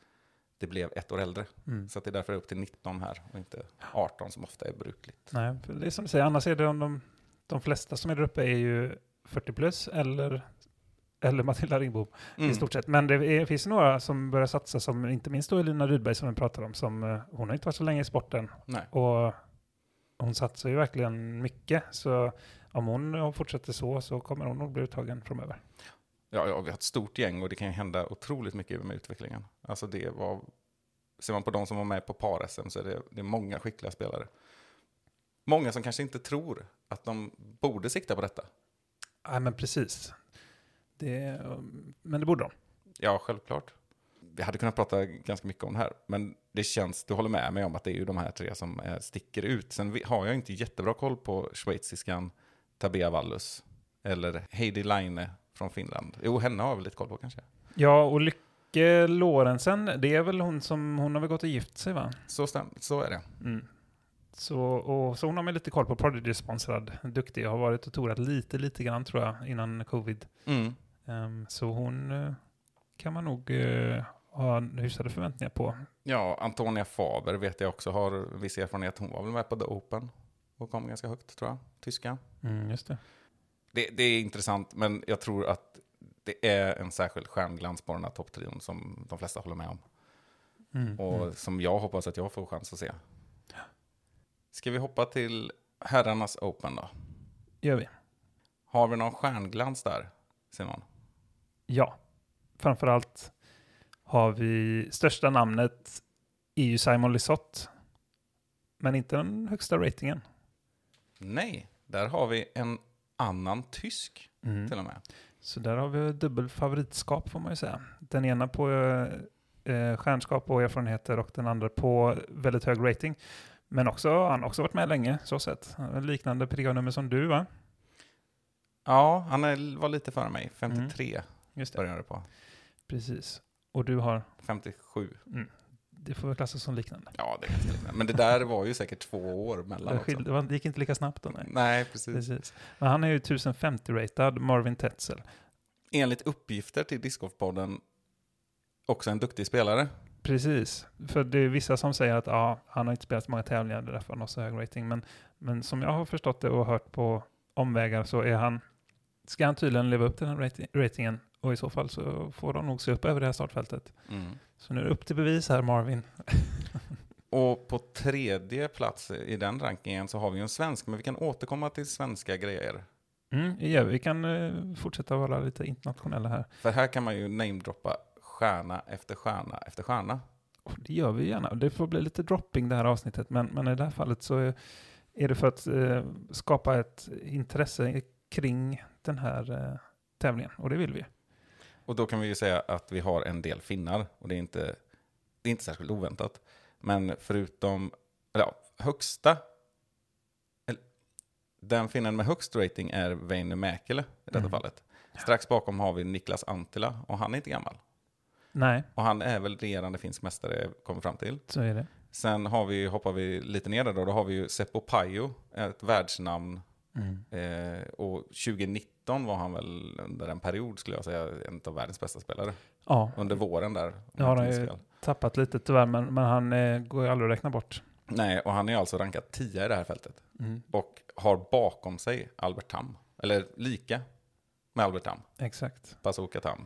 det blev ett år äldre. Mm. Så att det är därför upp till 19 här och inte 18 som ofta är brukligt. Nej, för det är som du säger, annars är det om de, de flesta som är där uppe är ju 40 plus eller, eller Matilda Ringbom Mm. i stort sett. Men det är, finns några som börjar satsa, som inte minst då Elina Rydberg som vi pratar om, som eh, hon har inte varit så länge i sporten Nej. och hon satsar ju verkligen mycket. Så om hon fortsätter så så kommer hon nog bli uttagen framöver. Ja, ja, vi har ett stort gäng och det kan ju hända otroligt mycket med utvecklingen. Alltså det var, ser man på de som var med på par-SM så är det, det är många skickliga spelare. Många som kanske inte tror att de borde sikta på detta. Nej, men precis. Det, men det borde de. Ja, självklart. Vi hade kunnat prata ganska mycket om det här, men det känns, du håller med mig om att det är ju de här tre som eh, sticker ut. Sen har jag inte jättebra koll på schweiziskan Tabea Wallus eller Heidi Laine från Finland. Jo, henne har jag väl lite koll på kanske. Ja, och Lycke Lorentzen, det är väl hon som, hon har väl gått och gift sig va? Så, stäm, så är det. Mm. Så, och, så hon har man lite koll på, Prodigy-sponsrad, duktig, har varit och tourat lite, lite grann tror jag, innan covid. Mm. Ehm, så hon eh, kan man nog eh, ha hyfsade förväntningar på. Ja, Antonia Faber vet jag också har viss erfarenhet. Hon var väl med på The Open och kom ganska högt tror jag. Tyska. Mm, just det. Det, det är intressant, men jag tror att det är en särskild stjärnglans på den här topptrion som de flesta håller med om. Mm, Och mm. som jag hoppas att jag får chans att se. Ska vi hoppa till herrarnas Open då? Gör vi. Har vi någon stjärnglans där, Simon? Ja. Framförallt har vi största namnet är ju Simon Lisotte. Men inte den högsta ratingen. Nej, där har vi en annan tysk till och med. Så där har vi dubbel favoritskap får man ju säga. Den ena på eh, eh, stjärnskap och erfarenheter och den andra på väldigt hög rating. Men också, han har också varit med länge, så sett. Liknande PDA-nummer som du va? Ja, han är, var lite före mig. 53 Just det. började det på. Precis. Och du har, 57. det får väl klassas som liknande. Ja, det är ganska liknande. Men det där var ju säkert två år mellan Det, också. det gick inte lika snabbt då, nej. Nej, precis. Precis. Men han är ju 1050-ratad, Marvin Tetzel. Enligt uppgifter till Discgolfpodden också en duktig spelare. Precis, för det är vissa som säger att ja, han har inte spelat så många tävlingar, det är därför han har så hög rating. Men, men som jag har förstått det och hört på omvägar så är han, ska han tydligen leva upp till den rating, ratingen och i så fall så får de nog se upp över det här startfältet. Mm. Så nu är det upp till bevis här Marvin. Och på tredje plats i den rankingen så har vi en svensk, men vi kan återkomma till svenska grejer. Mm, ja, vi kan eh, fortsätta vara lite internationella här. För här kan man ju namedroppa stjärna efter stjärna efter stjärna. Och det gör vi gärna. Det får bli lite dropping det här avsnittet, men, men i det här fallet så är, är det för att eh, skapa ett intresse kring den här eh, tävlingen, och det vill vi. Och då kan vi ju säga att vi har en del finnar, och det är inte, det är inte särskilt oväntat. Men förutom, eller ja, högsta, Den finnen med högst rating är Väinö Mäkelä i detta Mm. fallet. Strax bakom har vi Niklas Antila och han är inte gammal. Nej, Och han är väl regerande finsk mästare, kommer fram till. så är det. Sen har vi, hoppar vi lite ner där då, då har vi ju Seppo Pajo, ett världsnamn. Mm. Eh, och 2019 var han väl under en period, skulle jag säga, en av världens bästa spelare. Ja, Under våren där. Ja, han är- fel. tappat lite tyvärr, men, men han eh, går ju aldrig att räkna bort. Nej, och han är alltså rankad 10 i det här fältet. Mm. Och har bakom sig Albert Tam. Eller lika med Albert Tam. Exakt. Bazooka Tam.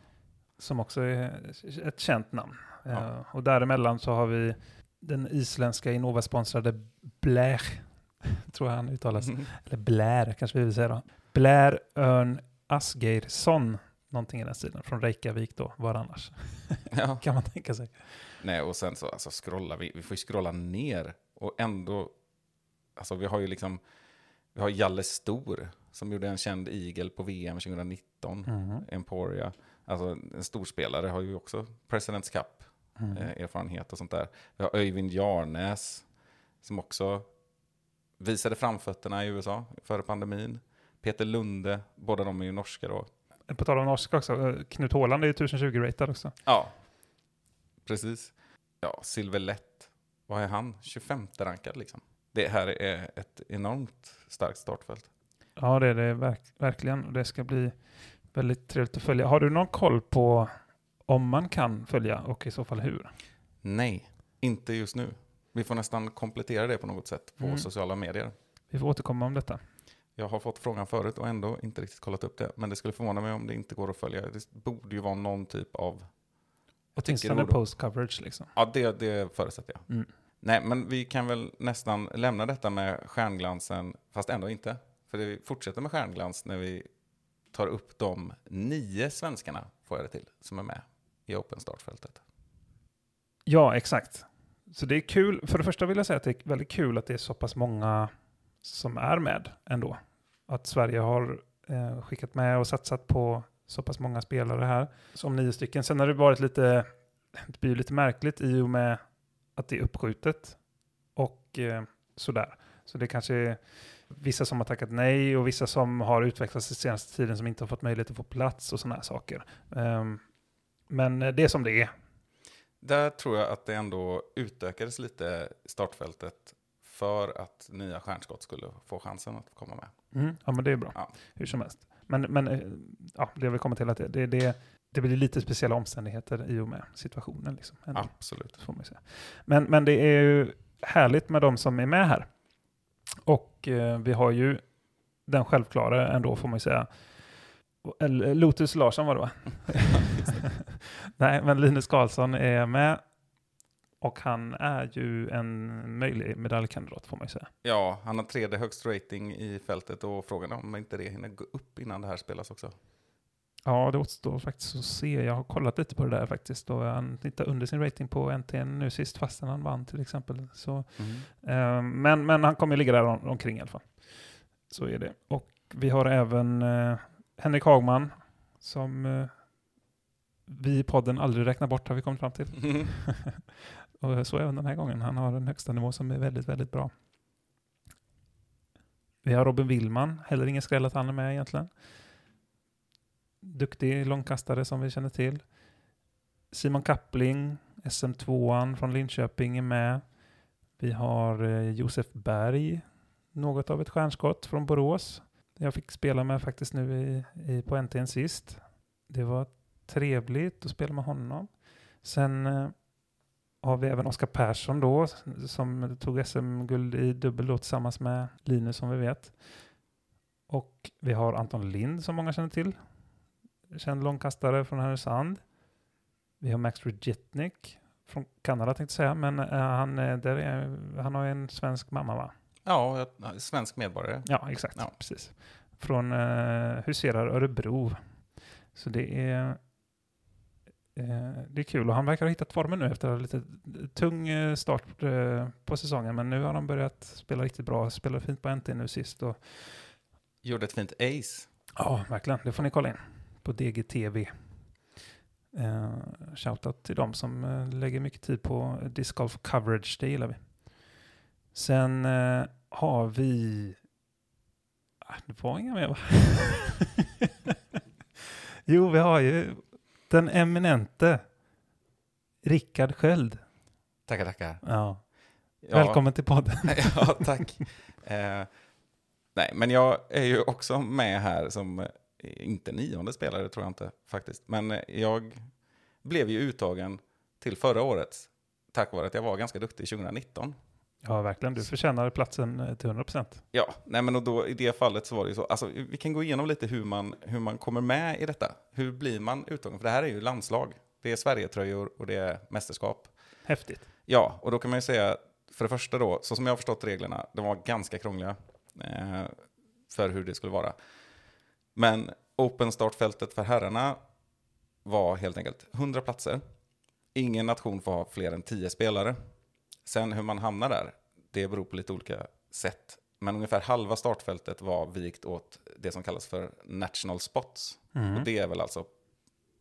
Som också är ett känt namn. Ja. Eh, och däremellan så har vi den isländska Innova-sponsrade Blair, tror jag han uttalas. Eller Blair kanske vi vill säga då. Blair Örn Asgeirsson, någonting i den stilen. Från Reykjavik då, var annars. ja. Kan man tänka sig. Nej, och sen så alltså, scrollar vi. Vi får ju scrolla ner. Och ändå, alltså vi har ju liksom, vi har Jalle Stor som gjorde en känd igel på VM 2019. Mhm. Emporia. Alltså en storspelare har ju också Presidents Cup Mm. eh, erfarenhet och sånt där. Vi har Öyvind Jarnäs som också visade framfötterna i USA före pandemin. Peter Lunde, båda de är ju norska då. På tal om norska också, eh, Knut Håland är ju 1020 ratad också. Ja, precis. Ja, Silver Lätt, vad är han? 25 rankad liksom. Det här är ett enormt starkt startfält. Ja, det är det verk- verkligen. Och det ska bli väldigt trevligt att följa. Har du någon koll på om man kan följa och i så fall hur? Nej, inte just nu. Vi får nästan komplettera det på något sätt på Mm. sociala medier. Vi får återkomma om detta. Jag har fått frågan förut och ändå inte riktigt kollat upp det. Men det skulle förvåna mig om det inte går att följa. Det borde ju vara någon typ av... Åtminstone borde... post-coverage liksom. Ja, det, det förutsätter jag. Mm. Nej, men vi kan väl nästan lämna detta med stjärnglansen, fast ändå inte. För det fortsätter med stjärnglans när vi tar upp de nio svenskarna, får jag det till, som är med i Open startfältet. Ja, exakt. Så det är kul. För det första vill jag säga att det är väldigt kul att det är så pass många som är med ändå. Att Sverige har eh, skickat med och satsat på så pass många spelare här. Som nio stycken. Sen har det varit lite, det blir ju lite märkligt i och med att det är uppskjutet. Och eh, sådär. Så det kanske är vissa som har tackat nej och vissa som har utvecklats den senaste tiden som inte har fått möjlighet att få plats och sådana här saker. Ehm, men det är som det är. Där tror jag att det ändå utökades lite startfältet för att nya stjärnskott skulle få chansen att komma med. Mm, ja, men det är bra. Ja. Hur som helst. Men, men eh, ja, det vi kommer till att det, det, det, det blir lite speciella omständigheter i och med situationen. Liksom, ändå, Absolut. Men, men det är ju härligt med de som är med här. Och eh, vi har ju den självklara ändå, får man ju säga. Eller, Lotus Larsson var det va? Nej, men Linus Karlsson är med. Och han är ju en möjlig medaljkandidat får man ju säga. Ja, han har tredje högst rating i fältet och frågan är om inte det hinner gå upp innan det här spelas också. Ja, det återstår faktiskt att se. Jag har kollat lite på det där faktiskt. Och han tittar under sin rating på NTN nu sist, fastän han vann till exempel. Så, eh, men, men han kommer ligga där om, omkring i alla fall. Så är det. Och vi har även eh, Henrik Hagman, som eh, vi i podden aldrig räknar bort, har vi kommit fram till. och så även den här gången. Han har en högsta nivå som är väldigt, väldigt bra. Vi har Robin Willman, heller ingen skräll att han är med egentligen. Duktig långkastare som vi känner till. Simon Kappling, SM2an från Linköping är med. Vi har eh, Josef Berg, något av ett stjärnskott från Borås. Jag fick spela med faktiskt nu i, i, på NTN sist. Det var trevligt att spela med honom. Sen eh, har vi även Oskar Persson då, som tog SM-guld i dubbel då tillsammans med Linus som vi vet. Och vi har Anton Lind som många känner till. Känd långkastare från Härnösand. Vi har Max Rudjetnik från Kanada tänkte jag säga, men eh, han, eh, där är, han har en svensk mamma va? Ja, svensk medborgare. Ja, exakt. Ja. Precis. Från uh, Huserar Örebro. Så det är, eh, det är kul och han verkar ha hittat formen nu efter en lite tung eh, start eh, på säsongen. Men nu har han börjat spela riktigt bra. Spelade fint på NT nu sist. Och, Gjorde ett fint ace. ja, verkligen. Det får ni kolla in på DGTV. Uh, shoutout till dem som eh, lägger mycket tid på disc golf coverage. Det gillar vi. Sen eh, har vi Ah, Det var inga mer va? jo, vi har ju den eminente Rickard Sköld. Tackar, tackar. Ja. Ja, Välkommen till podden. ja, tack. Eh, nej, men jag är ju också med här som, eh, inte nionde spelare tror jag inte faktiskt, men eh, jag blev ju uttagen till förra årets tack vare att jag var ganska duktig 2019. Ja, verkligen. Du förtjänar platsen eh, till 100 procent. Ja, nej men och då, i det fallet så var det ju så, alltså vi kan gå igenom lite hur man, hur man kommer med i detta. Hur blir man uttagen? För det här är ju landslag. Det är Sverigetröjor och det är mästerskap. Häftigt. Ja, och då kan man ju säga, för det första då, så som jag har förstått reglerna, de var ganska krångliga eh, för hur det skulle vara. Men open startfältet för herrarna var helt enkelt 100 platser. Ingen nation får ha fler än 10 spelare. Sen hur man hamnar där, det beror på lite olika sätt. Men ungefär halva startfältet var vikt åt det som kallas för national spots. Mm. Och det är väl alltså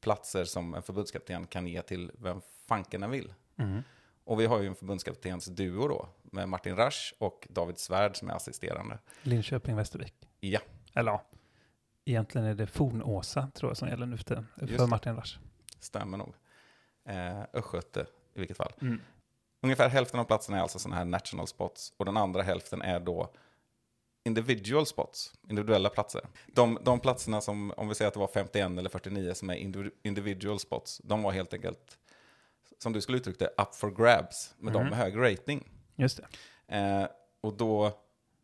platser som en förbundskapten kan ge till vem fanken den vill. Mm. Och vi har ju en förbundskaptens duo då, med Martin Rasch och David Svärd som är assisterande. Linköping, Västervik. Ja, Eller ja, egentligen är det Fornåsa tror jag som gäller nu för För. Martin Rasch. stämmer nog. Eh, Östgöte i vilket fall. Mm. Ungefär hälften av platserna är alltså sådana här national spots och den andra hälften är då individual spots, individuella platser. De, de platserna som, om vi säger att det var 51 eller 49 som är individu- individual spots, de var helt enkelt, som du skulle uttrycka det, up for grabs med de Mhm. med hög rating. Just det. Eh, och då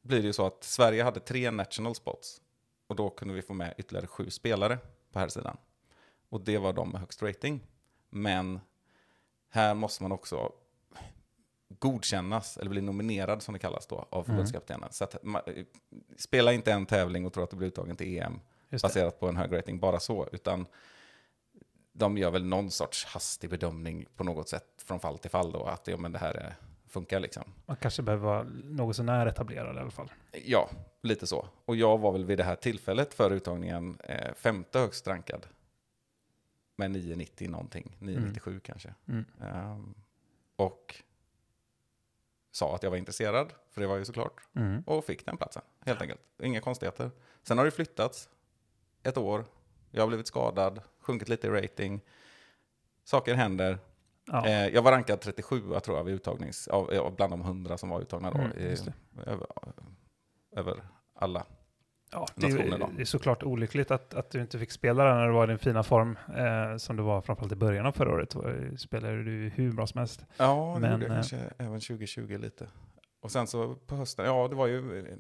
blir det ju så att Sverige hade tre national spots. Och då kunde vi få med ytterligare sju spelare på här sidan. Och det var de med högst rating. Men här måste man också godkännas, eller bli nominerad som det kallas då, av förbundskaptenen. Så att man, spela inte en tävling och tro att du blir uttagen till EM baserat på en hög rating, bara så. Utan de gör väl någon sorts hastig bedömning på något sätt från fall till fall då, att ja, men det här är, funkar liksom. Man kanske behöver vara något sånär etablerad i alla fall. Ja, lite så. Och jag var väl vid det här tillfället för uttagningen eh, femte högst rankad. Med 990 någonting, 997 kanske. Mm. Ehm, och sa att jag var intresserad, för det var ju såklart. Mm. Och fick den platsen, helt enkelt. Inga konstigheter. Sen har det flyttats ett år. Jag har blivit skadad, sjunkit lite i rating. Saker händer. Ja. Eh, jag var rankad 37 tror jag vid uttagnings, av, av bland de 100 som var uttagna då. Mm, i, just det. över, över alla. Ja, det, nationer då. det är såklart olyckligt att, att du inte fick spela där när du var i din fina form, eh, som du var framförallt i början av förra året. Spelade du hur bra som helst. Ja, det Men, gjorde jag eh, kanske även 2020 lite. Och sen så på hösten, ja det var ju, eh,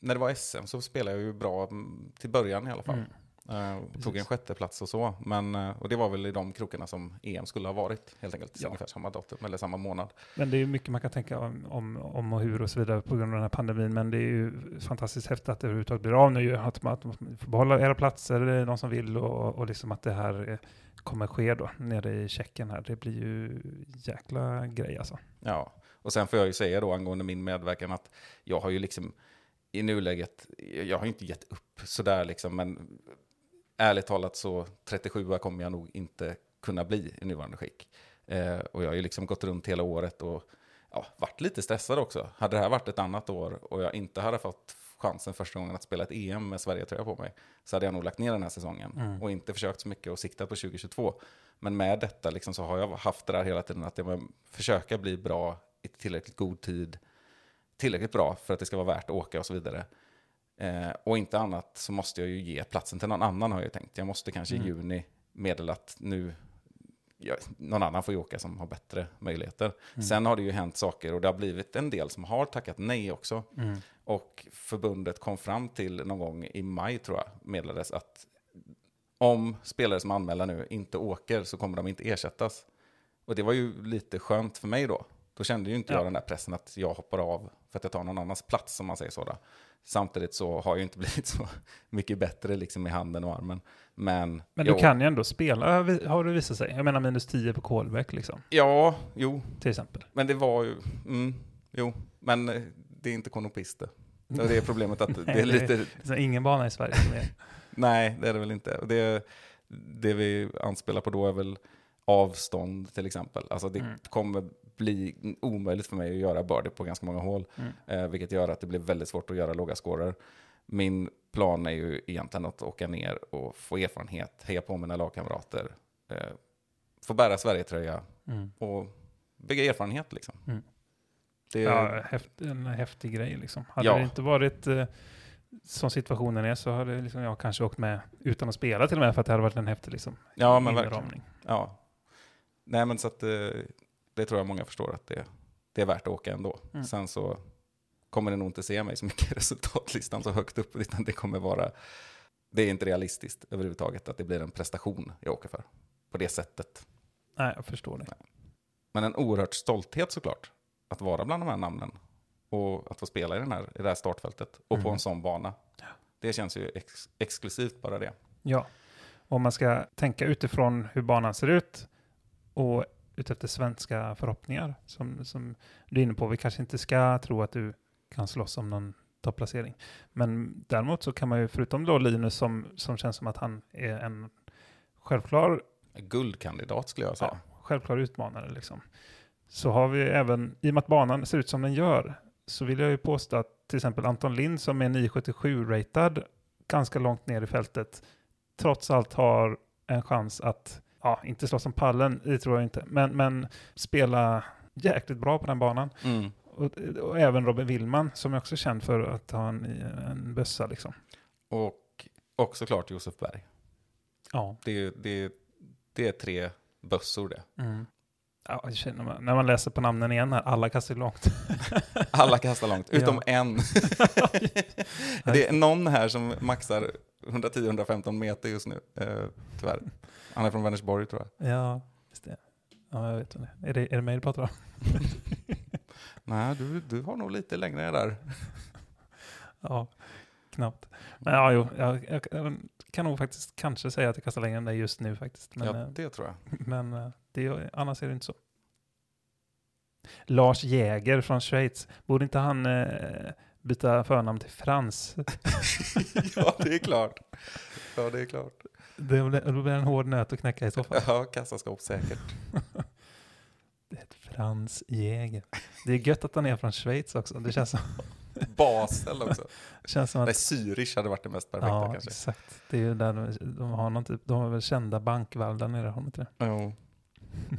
när det var SM så spelade jag ju bra mm, till början i alla fall. Mm. Eh, och tog en sjätte plats och så. Men, eh, och det var väl i de krokarna som EM skulle ha varit helt enkelt. Ja. Ungefär samma datum eller samma månad. Men det är ju mycket man kan tänka om, om, om och hur och så vidare på grund av den här pandemin. Men det är ju fantastiskt häftigt att det överhuvudtaget blir av nu. Att man, får behålla era platser, det är någon som vill och, och liksom att det här eh, kommer ske då nere i Tjeckien här. Det blir ju jäkla grej alltså. Ja, och sen får jag ju säga då angående min medverkan att jag har ju liksom i nuläget, jag har inte gett upp sådär liksom, men ärligt talat så 37 kommer jag nog inte kunna bli i nuvarande skick. Eh, och jag har ju liksom gått runt hela året och ja, varit lite stressad också. Hade det här varit ett annat år och jag inte hade fått chansen första gången att spela ett EM med Sverige-tröja på mig så hade jag nog lagt ner den här säsongen Mm. och inte försökt så mycket och siktat på 2022. Men med detta liksom så har jag haft det där hela tiden att jag försöka bli bra i tillräckligt god tid, tillräckligt bra för att det ska vara värt att åka och så vidare. Eh, och inte annat så måste jag ju ge platsen till någon annan har jag tänkt. Jag måste kanske Mm. i juni meddela att nu, ja, någon annan får ju åka som har bättre möjligheter. Mm. Sen har det ju hänt saker och det har blivit en del som har tackat nej också. Mm. Och förbundet kom fram till någon gång i maj tror jag, meddelades att om spelare som anmäler nu inte åker så kommer de inte ersättas. Och det var ju lite skönt för mig då. Då kände ju inte Ja. jag den där pressen att jag hoppar av för att jag tar någon annans plats, om man säger så. Då. Samtidigt så har jag ju inte blivit så mycket bättre liksom i handen och armen. Men, Men du kan ju ändå spela, har det visat sig. Jag menar minus 10 på Kolbäck liksom, Ja, jo, till exempel. men det var ju... Mm, jo, men eh, det är inte konopister. Det är problemet att det Nej, är lite... Det är ingen bana i Sverige som är... Nej, det är det väl inte. Det, det vi anspelar på då är väl avstånd till exempel. Alltså det Mm. kommer bli omöjligt för mig att göra birdie på ganska många hål. Mm. Eh, vilket gör att det blir väldigt svårt att göra låga scorer. Min plan är ju egentligen att åka ner och få erfarenhet, heja på mina lagkamrater, eh, få bära Sverigetröja Mm. och bygga erfarenhet liksom. Mm. Det, Ja, häft, en häftig grej liksom. Hade Ja. det inte varit eh, som situationen är så hade liksom jag kanske åkt med utan att spela till och med för att det hade varit en häftig liksom, ja, men verkligen. inramning. Ja. Nej, men så att eh, det tror jag många förstår att det, det är värt att åka ändå. Mm. Sen så kommer det nog inte se mig så mycket i resultatlistan så högt upp, utan det kommer vara, det är inte realistiskt överhuvudtaget att det blir en prestation jag åker för på det sättet. Nej, jag förstår det. Men en oerhört stolthet såklart, att vara bland de här namnen och att få spela i, den här, i det här startfältet och på Mm. en sån bana. Det känns ju ex, exklusivt bara det. Ja, om man ska tänka utifrån hur banan ser ut och utefter svenska förhoppningar som, som du är inne på. Vi kanske inte ska tro att du kan slåss om någon topplacering. Men däremot så kan man ju, förutom då Linus som, som känns som att han är en självklar, Guldkandidat skulle jag säga. ja, självklar utmanare liksom. Så har vi även, i och med att banan ser ut som den gör, så vill jag ju påstå att till exempel Anton Lind som är 977-ratad ganska långt ner i fältet trots allt har en chans att, ja, inte slåss om pallen, det tror jag inte, men, men spela jäkligt bra på den banan. Mm. Och, och även Robin Willman som är också känd för att ha en, en bössa liksom. Och, och såklart Josef Berg. Ja. Det det, det är tre bössor det. Ja, jag känner man, när man läser på namnen igen här, alla kastar långt. Alla kastar långt, utom Ja. en. det är någon här som maxar 110-115 meter just nu, eh, tyvärr. Han är från Vänersborg tror jag. Ja, just det. Ja, jag vet inte. Är det, är det mig du pratar om? Nej, du, du har nog lite längre där. Ja, knappt. Men ja, jo, jag, jag, jag kan nog faktiskt kanske säga att jag kastar längre än dig just nu faktiskt. Men, ja, eh, det tror jag. men eh, det, annars är det inte så. Lars Jäger från Schweiz, borde inte han eh, byta förnamn till Frans? ja, det är klart. Ja, det är klart. Det blir, en hård nöt att knäcka i så fall. Ja, kassaskåp säkert. Det är ett Frans Jäger. Det är gött att han är från Schweiz också. Det känns som, Basel också. känns som att Nej, Zürich hade varit det mest perfekta Ja, kanske. exakt. Det är ju där de, de har någon typ, de har väl kända bankvalv där nere, har de inte det? Jo.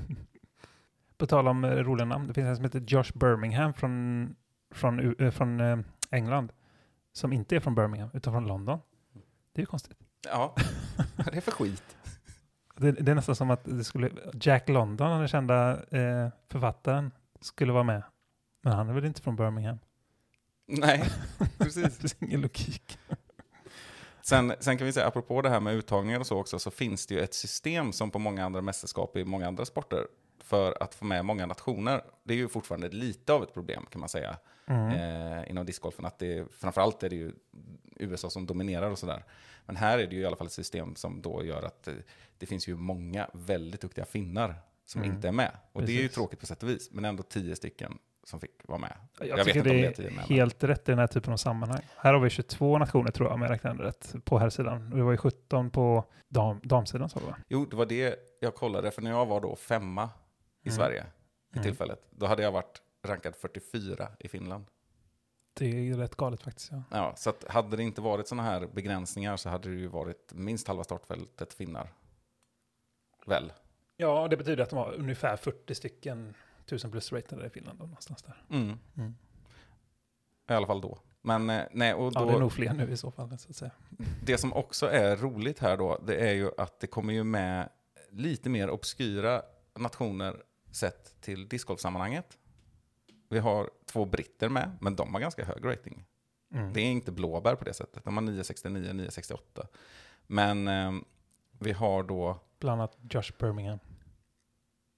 På tal om eh, roliga namn, det finns en som heter Josh Birmingham från, från, eh, från eh, England. Som inte är från Birmingham, utan från London. Det är ju konstigt. Ja, vad är det för skit? Det, det är nästan som att det skulle, Jack London, den kända eh, författaren, skulle vara med. Men han är väl inte från Birmingham? Nej, Det precis. finns ingen logik. Sen, sen kan vi säga, apropå det här med uttagningar och så också, så finns det ju ett system som på många andra mästerskap i många andra sporter för att få med många nationer. Det är ju fortfarande lite av ett problem kan man säga Mm. eh, inom discgolfen. Att det, framförallt är det ju USA som dominerar och sådär. Men här är det ju i alla fall ett system som då gör att eh, det finns ju många väldigt duktiga finnar som Mm. inte är med. Och det är ju Precis. tråkigt på sätt och vis, men ändå tio stycken som fick vara med. Jag, Jag tycker det det är är tio med, men- helt rätt i den här typen av sammanhang. Här har vi 22 nationer tror jag, om jag räknar rätt, på här sidan. Det var ju 17 på dam, damsidan sa du va? Jo, det var det jag kollade, för när jag var då femma i Mm. Sverige i Mm. tillfället, då hade jag varit rankad 44 i Finland. Det är rätt galet faktiskt. Ja. Ja, så hade det inte varit sådana här begränsningar så hade det ju varit minst halva startfältet finnar. Väl? ja, det betyder att de har ungefär 40 stycken 1000 plus ratade i Finland. Då, någonstans där. Mm. Mm. I alla fall då. Men eh, nej, och Ja, då, det är nog fler nu i så fall. Så att säga. det som också är roligt här då, det är ju att det kommer ju med lite mer obskyra nationer sett till discgolfsammanhanget. Vi har två britter med, men de har ganska hög rating. Mm. Det är inte blåbär på det sättet. De har 969, 968. Men eh, vi har då, Bland annat Josh Birmingham.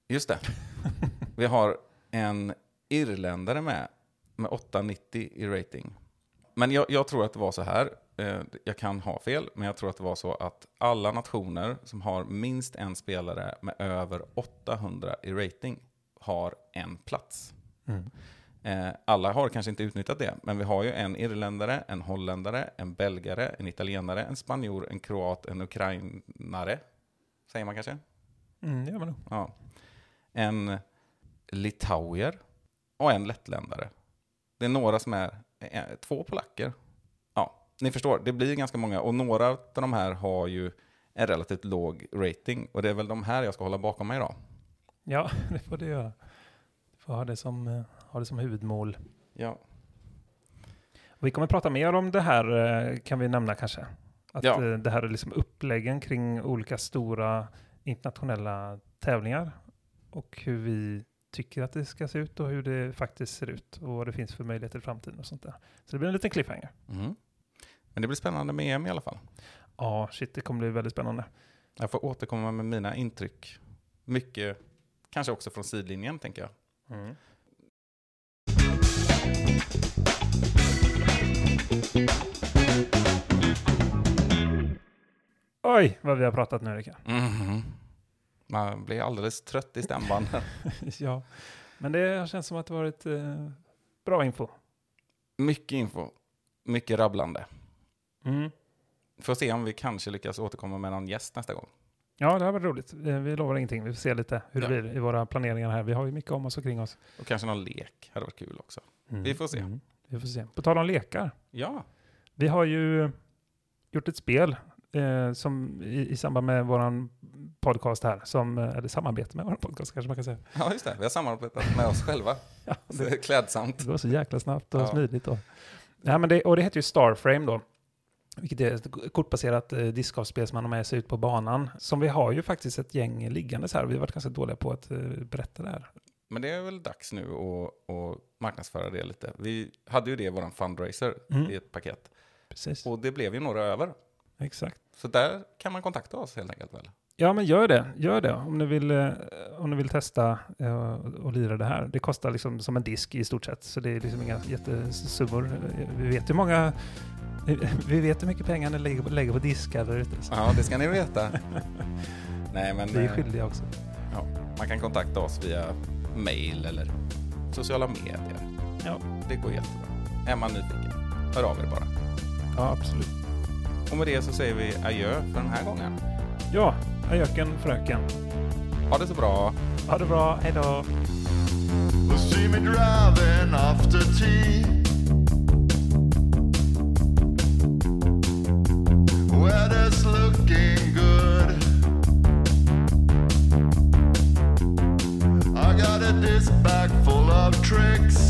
just det, vi har en irländare med, med 890 i rating. Men jag, jag tror att det var så här, eh, jag kan ha fel, men jag tror att det var så att alla nationer som har minst en spelare med över 800 i rating har en plats. Mm. Eh, alla har kanske inte utnyttjat det, men vi har ju en irländare, en holländare, en belgare, en italienare, en spanjor, en kroat, en ukrainare, säger man kanske? Mm, det gör man nog. Ja. En litauer och en lettländare. Det är några som är, eh, två polacker. Ja, ni förstår, det blir ganska många och några av de här har ju en relativt låg rating och det är väl de här jag ska hålla bakom mig idag. Ja, det får du göra. Du får ha det som, eh, ha det som huvudmål. Ja, Och vi kommer prata mer om det här, eh, kan vi nämna kanske. Att Ja. eh, det här är liksom uppläggen kring olika stora internationella tävlingar. Och hur vi tycker att det ska se ut och hur det faktiskt ser ut. Och vad det finns för möjligheter i framtiden och sånt där. Så det blir en liten cliffhanger. Mhm. men det blir spännande med EM i alla fall. Ja, shit, det kommer bli väldigt spännande. Jag får återkomma med mina intryck. Mycket, kanske också från sidlinjen tänker jag. Oj, vad vi har pratat nu, Rickard. Mhm. Man blir alldeles trött i stämbanden. ja, men det känns som att det varit eh, bra info. mycket info, mycket rabblande. Mm. Får se om vi kanske lyckas återkomma med någon gäst nästa gång. Ja, det har varit roligt. Eh, Vi lovar ingenting. Vi får se lite hur det Ja. blir i våra planeringar här. Vi har ju mycket om oss och kring oss. Och kanske någon lek hade varit kul också. Vi får se. Mm. Vi får se. På tal om lekar. Ja, Vi har ju gjort ett spel eh, som i, i samband med våran podcast här, som, eh, eller samarbete med våran podcast kanske man kan säga. ja just det. Vi har samarbetat med oss själva. Ja, Så det, det är klädsamt. det går så jäkla snabbt och Ja. smidigt. Och, ja, men det, och det heter ju Starframe då. Vilket är ett kortbaserat eh, discgolfspel som man har med sig ut på banan. Som vi har ju faktiskt ett gäng liggandes här. Vi har varit ganska dåliga på att eh, berätta det här. Men det är väl dags nu att, att marknadsföra det lite. Vi hade ju det i vår fundraiser Mm. i ett paket. Precis. Och det blev ju några över. Exakt. Så där kan man kontakta oss helt enkelt väl? Ja, men gör det. Gör det om ni vill, eh, om ni vill testa eh, och lira det här. Det kostar liksom som en disk i stort sett, så det är liksom inga jättesummor. Vi vet hur många vi vet hur mycket pengar ni lägger, lägger på diskar där ute. så Ja, det ska ni veta. Nej, men Vi är eh, skyldiga också. ja, man kan kontakta oss via mail eller sociala medier. Ja. Det går jättebra. Är man nyfiken, hör av er bara. Ja, absolut. Och med det så säger vi adjö för den här gången. Ja, ajöken fröken. Ha det så bra. Ha det bra, hej då! Tricks.